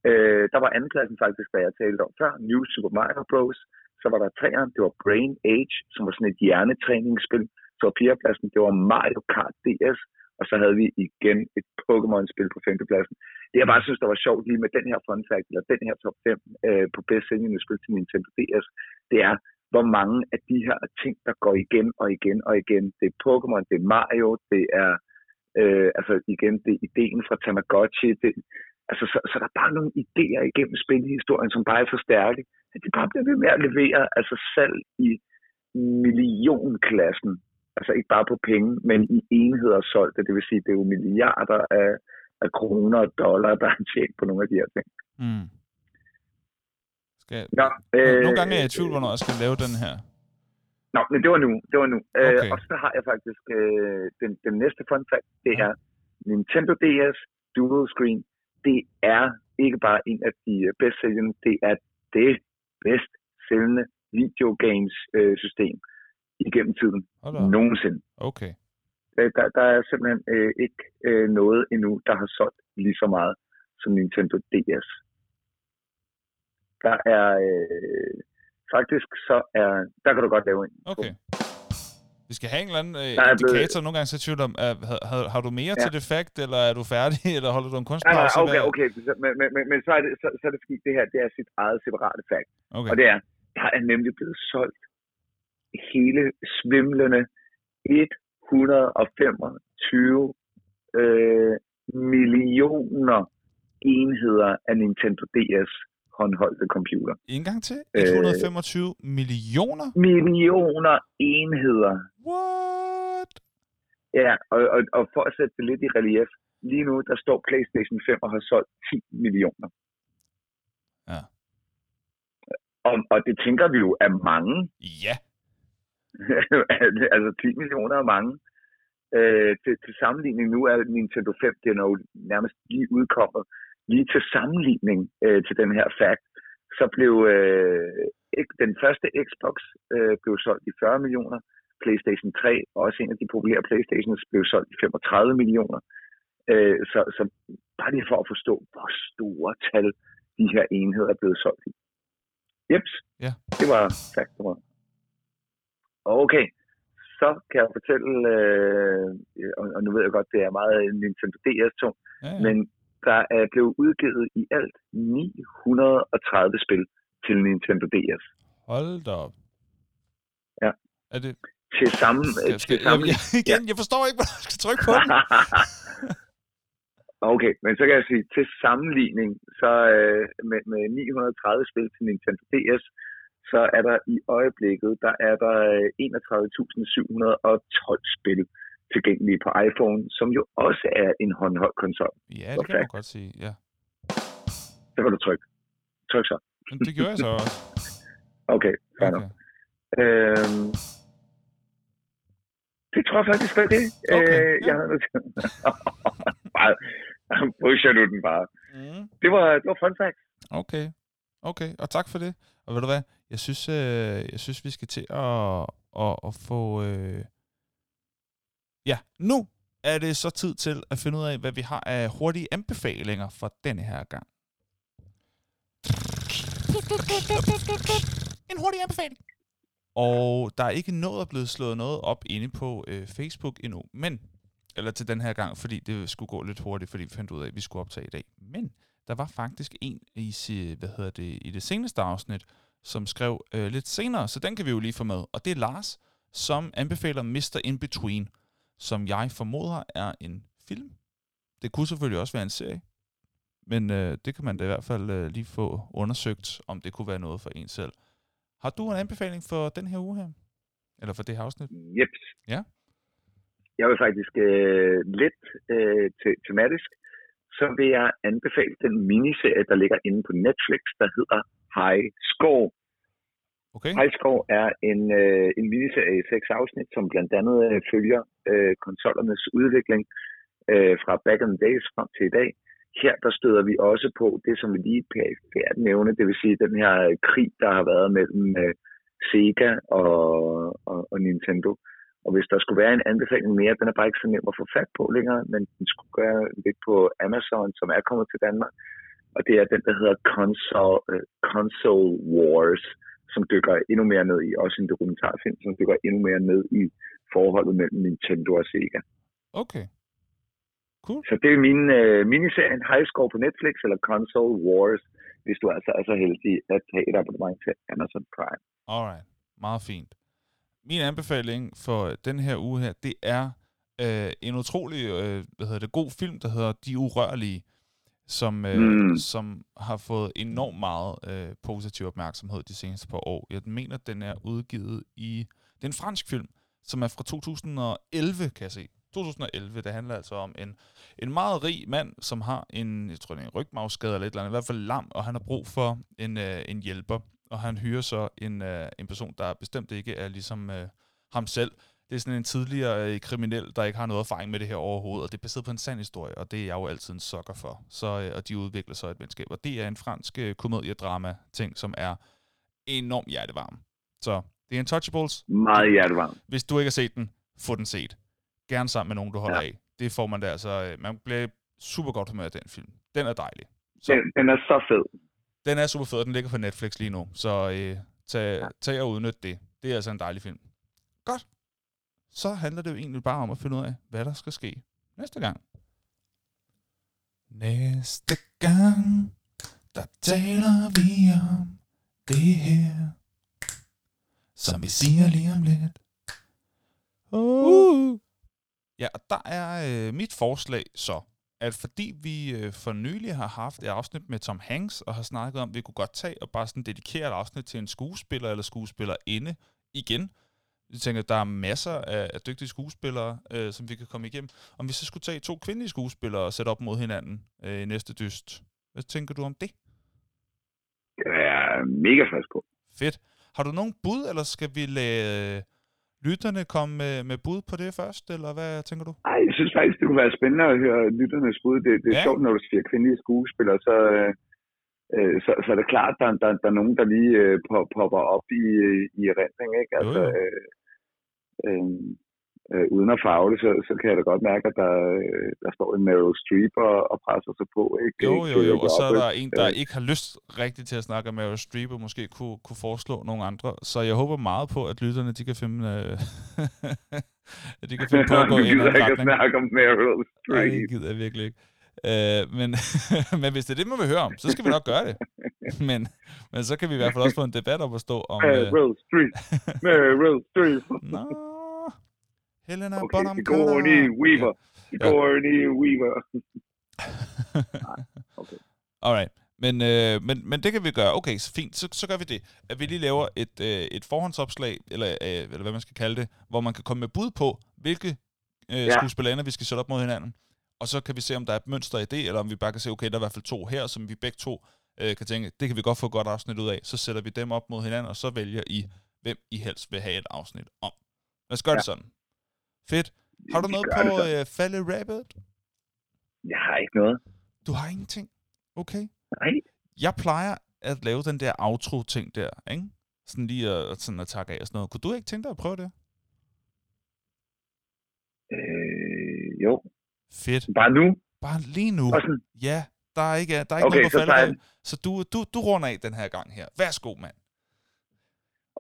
Øh, der var andenpladsen faktisk, da jeg talte om før, New Super Mario Bros. Så var der treeren, det var Brain Age, som var sådan et hjernetræningsspil. Så var fjerdepladsen, det var Mario Kart DS. Og så havde vi igen et Pokémon-spil på femtepladsen. Det jeg bare synes, der var sjovt lige med den her fun fact, eller den her top 5 øh, på bedst sælgende spil til Nintendo DS, det er, hvor mange af de her ting, der går igen og igen og igen. Det er Pokémon, det er Mario, det er øh, altså igen, det er ideen fra Tamagotchi. Det, altså, så, så der er bare nogle idéer igennem spilhistorien, som bare er så stærke, at de bare bliver ved med at levere altså salg i millionklassen. Altså ikke bare på penge, men i enheder solgte. Det vil sige, det er jo milliarder af, af kroner og dollar, der er tjent på nogle af de her ting. Mm. Skal. Nå, øh, Nogle gange er jeg i tvivl, hvornår jeg skal lave den her. Nå, men det var nu. Det var nu. Øh, Okay. og så har jeg faktisk øh, den, den næste fun fact. Det er Nintendo DS Dual Screen. Det er ikke bare en af de øh, bedst sælgende, det er det bedst sælgende videogames øh, system igennem tiden. Hold. Nogensinde. Okay. Øh, Der, der er simpelthen øh, ikke øh, noget endnu, der har solgt lige så meget som Nintendo DS. Der er øh, faktisk så er, der kan du godt lave en. Okay. Vi skal have en eller anden øh, blevet- indikator. Nogle gange så tvivl om, er, har, har, har du mere Ja. til det fact, eller er du færdig, eller holder du en Nej, kunstpause? nej, okay, Hvad- okay. Så- Men, men, men, men så, er det, så, så er det fordi, det her det er sit eget separate fact. okay. Og det er, der er nemlig blevet solgt hele svimlende 125 øh, millioner enheder af Nintendo DS håndholdte computer. En gang til? Øh. 125 millioner? Millioner enheder. What? Ja, og, og, og for at sætte det lidt i relief, lige nu der står PlayStation 5 og har solgt 10 millioner. Ja. Og, og det tænker vi jo er mange. Ja. altså 10 millioner er mange. Øh, til, til sammenligning nu er Nintendo 5, den er jo nærmest lige udkommet. Lige til sammenligning øh, til den her fact, så blev øh, den første Xbox øh, blev solgt i 40 millioner. PlayStation 3, også en af de populære Playstations, blev solgt i 35 millioner. Øh, så, så bare lige for at forstå, hvor store tal de her enheder er blevet solgt i. Jeps, Ja. det var faktoren. Okay, så kan jeg fortælle, øh, og, og nu ved jeg godt, det er meget Nintendo DS2, ja, ja. men der er blevet udgivet i alt 930 spil til Nintendo DS. Hold da op. Ja. Er det... Til sammen... Skal, til skal, jeg, sammen jeg, igen, jeg forstår ikke, hvor jeg skal trykke på den. okay, men så kan jeg sige, til sammenligning, så øh, med, med 930 spil til Nintendo DS, så er der i øjeblikket, der er der øh, 31.712 spil tilgængelige på iPhone, som jo også er en håndholdt konsol. Ja, det kan man godt sige, ja. Så kan du trykke. Tryk så. Men det gjorde jeg så også. Okay, fair okay. Øhm, det tror jeg faktisk var det. Okay, øh, ja. jeg havde bare, pusher du den bare. Mm. Det var, det var fun fact. Okay. Okay, og tak for det. Og ved du hvad? Jeg synes, øh, jeg synes vi skal til at, at, at få... Øh... Ja, nu er det så tid til at finde ud af, hvad vi har af hurtige anbefalinger for denne her gang. En hurtig anbefaling. Og der er ikke nået at blive slået noget op inde på øh, Facebook endnu, men, eller til den her gang, fordi det skulle gå lidt hurtigt, fordi vi fandt ud af, at vi skulle optage i dag. Men der var faktisk en i, hvad hedder det, i det seneste afsnit, som skrev øh, lidt senere, så den kan vi jo lige få med. Og det er Lars, som anbefaler Mr. In Between, som jeg formoder er en film. Det kunne selvfølgelig også være en serie, men øh, det kan man da i hvert fald øh, lige få undersøgt, om det kunne være noget for en selv. Har du en anbefaling for den her uge her? Eller for det her afsnit? Jeps. Ja. Jeg vil faktisk øh, lidt øh, te- tematisk, så vil jeg anbefale den miniserie, der ligger inde på Netflix, der hedder High Score. Okay? High Score er en, øh, en miniserie i seks afsnit, som blandt andet øh, følger øh, konsollernes udvikling øh, fra back in the days frem til i dag. Her der støder vi også på det, som vi lige perifært nævne, det vil sige den her krig, der har været mellem øh, Sega og, og, og Nintendo. Og hvis der skulle være en anbefaling mere, den er bare ikke så nem at få fat på længere, men den skulle gøre lidt på Amazon, som er kommet til Danmark. Og det er den, der hedder Console, uh, Console Wars, som dykker endnu mere ned i, også en dokumentarfilm, som dykker endnu mere ned i forholdet mellem Nintendo og Sega. Okay. Cool. Så det er min uh, miniserien High Score på Netflix, eller Console Wars, hvis du altså er så heldig at have et abonnement til Amazon Prime. Alright. Meget fint. Min anbefaling for den her uge her, det er øh, en utrolig øh, hvad hedder det, god film, der hedder De Urørlige, som, øh, Mm. som har fået enormt meget øh, positiv opmærksomhed de seneste par år. Jeg mener, den er udgivet i... Det er en fransk film, som er fra 2011, kan jeg se. 2011. Det handler altså om en, en meget rig mand, som har en, jeg tror, det er en rygmavsskade eller et eller andet, i hvert fald lam, og han har brug for en, øh, en hjælper. Og han hyrer så en, øh, en person, der bestemt ikke er ligesom øh, ham selv. Det er sådan en tidligere øh, kriminel, der ikke har noget erfaring med det her overhovedet, og det er baseret på en sand historie, og det er jeg jo altid en sokker for. Så, øh, og de udvikler så et venskab, og det er en fransk øh, komediedrama-ting, som er enormt hjertevarm. Så det er en Touchables. Meget hjertevarmt. Hvis du ikke har set den, få den set. Gerne sammen med nogen, du holder ja. Af. Det får man der, altså, man bliver super godt humør af den film. Den er dejlig. Så Den, den er så fed. den er super fed, og den ligger på Netflix lige nu. Så øh, tag, Ja. tag og udnyt det. Det er altså en dejlig film. Godt. Så handler det jo egentlig bare om at finde ud af, hvad der skal ske næste gang. Næste gang, der taler vi om det her, som vi siger lige om lidt. Uh. Ja, og der er øh, mit forslag så, at fordi vi øh, for nylig har haft et afsnit med Tom Hanks, og har snakket om, at vi kunne godt tage og bare sådan dedikere et afsnit til en skuespiller eller skuespillerinde igen. Jeg tænker, der er masser af, af dygtige skuespillere, øh, som vi kan komme igennem. Om vi så skulle tage to kvindelige skuespillere og sætte op mod hinanden øh, i næste dyst. Hvad tænker du om det? Det er mega frisk på. Fedt. Har du nogen bud, eller skal vi lade øh, lytterne komme med, med bud på det først, eller hvad tænker du? Ej, jeg synes faktisk, det kunne være spændende at høre lytternes bud. Det, det er ja. sjovt, når du siger kvindelige skuespillere, så, øh, øh, så, så er det klart, at der, der, der er nogen, der lige øh, pop- popper op i, i erindring, ikke? Altså, øh, øh, øh, uden at det, så, så kan jeg da godt mærke, at der, øh, der står en Meryl Streep og, og presser sig på, ikke? Jo, jo, jo, og så er der en, der Øh, ikke har lyst rigtigt til at snakke om Meryl Streep, og måske kunne, kunne foreslå nogle andre. Så jeg håber meget på, at lytterne, de kan finde, øh, at de kan finde på at gå du i en gider anden ikke at retning. snakke om Meryl Nej, Streep. det gider jeg virkelig ikke. Øh, men, men hvis det er det, man vil høre om, så skal vi nok gøre det. Men, men så kan vi i hvert fald også få en debat op at stå om... Øh, Meryl Streep. Meryl Streep. Nå, Helena Okay, Bonham Sigourney Carter. Weaver. Sigourney Weaver. okay. Alright. Men, øh, men, men det kan vi gøre. Okay, så fint. Så, så gør vi det. At vi lige laver et, øh, et forhåndsopslag, eller, øh, eller hvad man skal kalde det, hvor man kan komme med bud på, hvilke øh, ja. Ja. skuespillere vi skal sætte op mod hinanden. Og så kan vi se, om der er et mønster i det, eller om vi bare kan se, okay, der er i hvert fald to her, som vi begge to øh, kan tænke, det kan vi godt få et godt afsnit ud af. Så sætter vi dem op mod hinanden, og så vælger I, hvem I helst vil have et afsnit om. Lad os gøre ja. det sådan. Fedt. Har du noget på øh, Falde Rabbit? Jeg har ikke noget. Du har ingenting? Okay. Nej. jeg plejer at lave den der outro-ting der, ikke? Sådan lige at, at sådan at takke af og sådan noget. Kunne du ikke tænke dig at prøve det? Øh, jo. Fedt. Bare nu. Bare lige nu. Sådan, Ja, der er ikke, der er ikke Okay, noget på jeg- Så du, du, du runder af den her gang her. Værsgo, mand.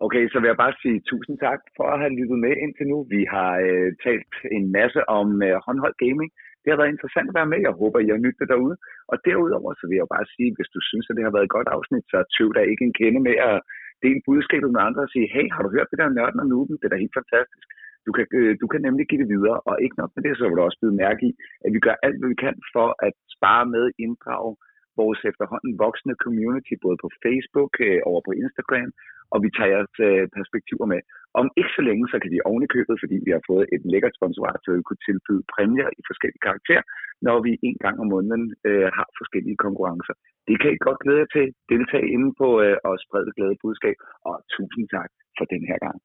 okay, så vil jeg bare sige tusind tak for at have lyttet med indtil nu. Vi har øh, talt en masse om øh, håndholdt gaming. Det har været interessant at være med. Jeg håber, I har nyttet det derude. Og derudover, så vil jeg bare sige, hvis du synes, at det har været et godt afsnit, så tøv der ikke en kende med at dele budskabet med andre og sige, hey, har du hørt det der nørden og nuben? Det er da helt fantastisk. Du kan, øh, du kan nemlig give det videre, og ikke nok med det, så vil du også blive mærke i, at vi gør alt, hvad vi kan for at spare med, inddrage vores efterhånden voksende community, både på Facebook og over på Instagram, og vi tager jeres øh, perspektiver med. Om ikke så længe, så kan vi oven købet, fordi vi har fået et lækkert sponsorat, så vi kunne tilbyde præmier i forskellige karakterer, når vi en gang om måneden øh, har forskellige konkurrencer. Det kan I godt glæde jer til. Deltag inde på øh, og sprede det glade budskab, og tusind tak for den her gang.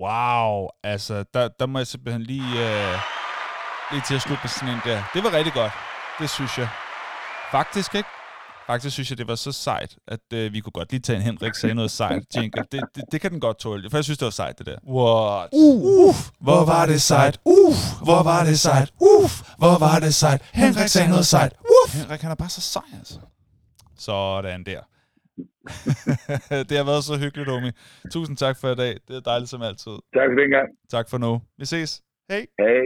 Wow, altså, der, der må jeg simpelthen lige, øh, lige til at slutte med sådan en der. Det var rigtig godt. Det synes jeg. Faktisk, ikke? Faktisk synes jeg, det var så sejt, at øh, vi kunne godt lige tage en Henrik sagde noget sejt. Jingle. Det, det, det kan den godt tåle. For jeg synes, det var sejt, det der. What? Uh, hvor var det sejt. Uh, hvor var det sejt. Uh, hvor var det sejt. Henrik sagde noget sejt. Uh. Henrik, han er bare så sej, altså. Sådan der. det har været så hyggeligt, Omi. Tusind tak for i dag. Det er dejligt som altid. Tak for den gang. Tak for nu. Vi ses. Hej. Hej.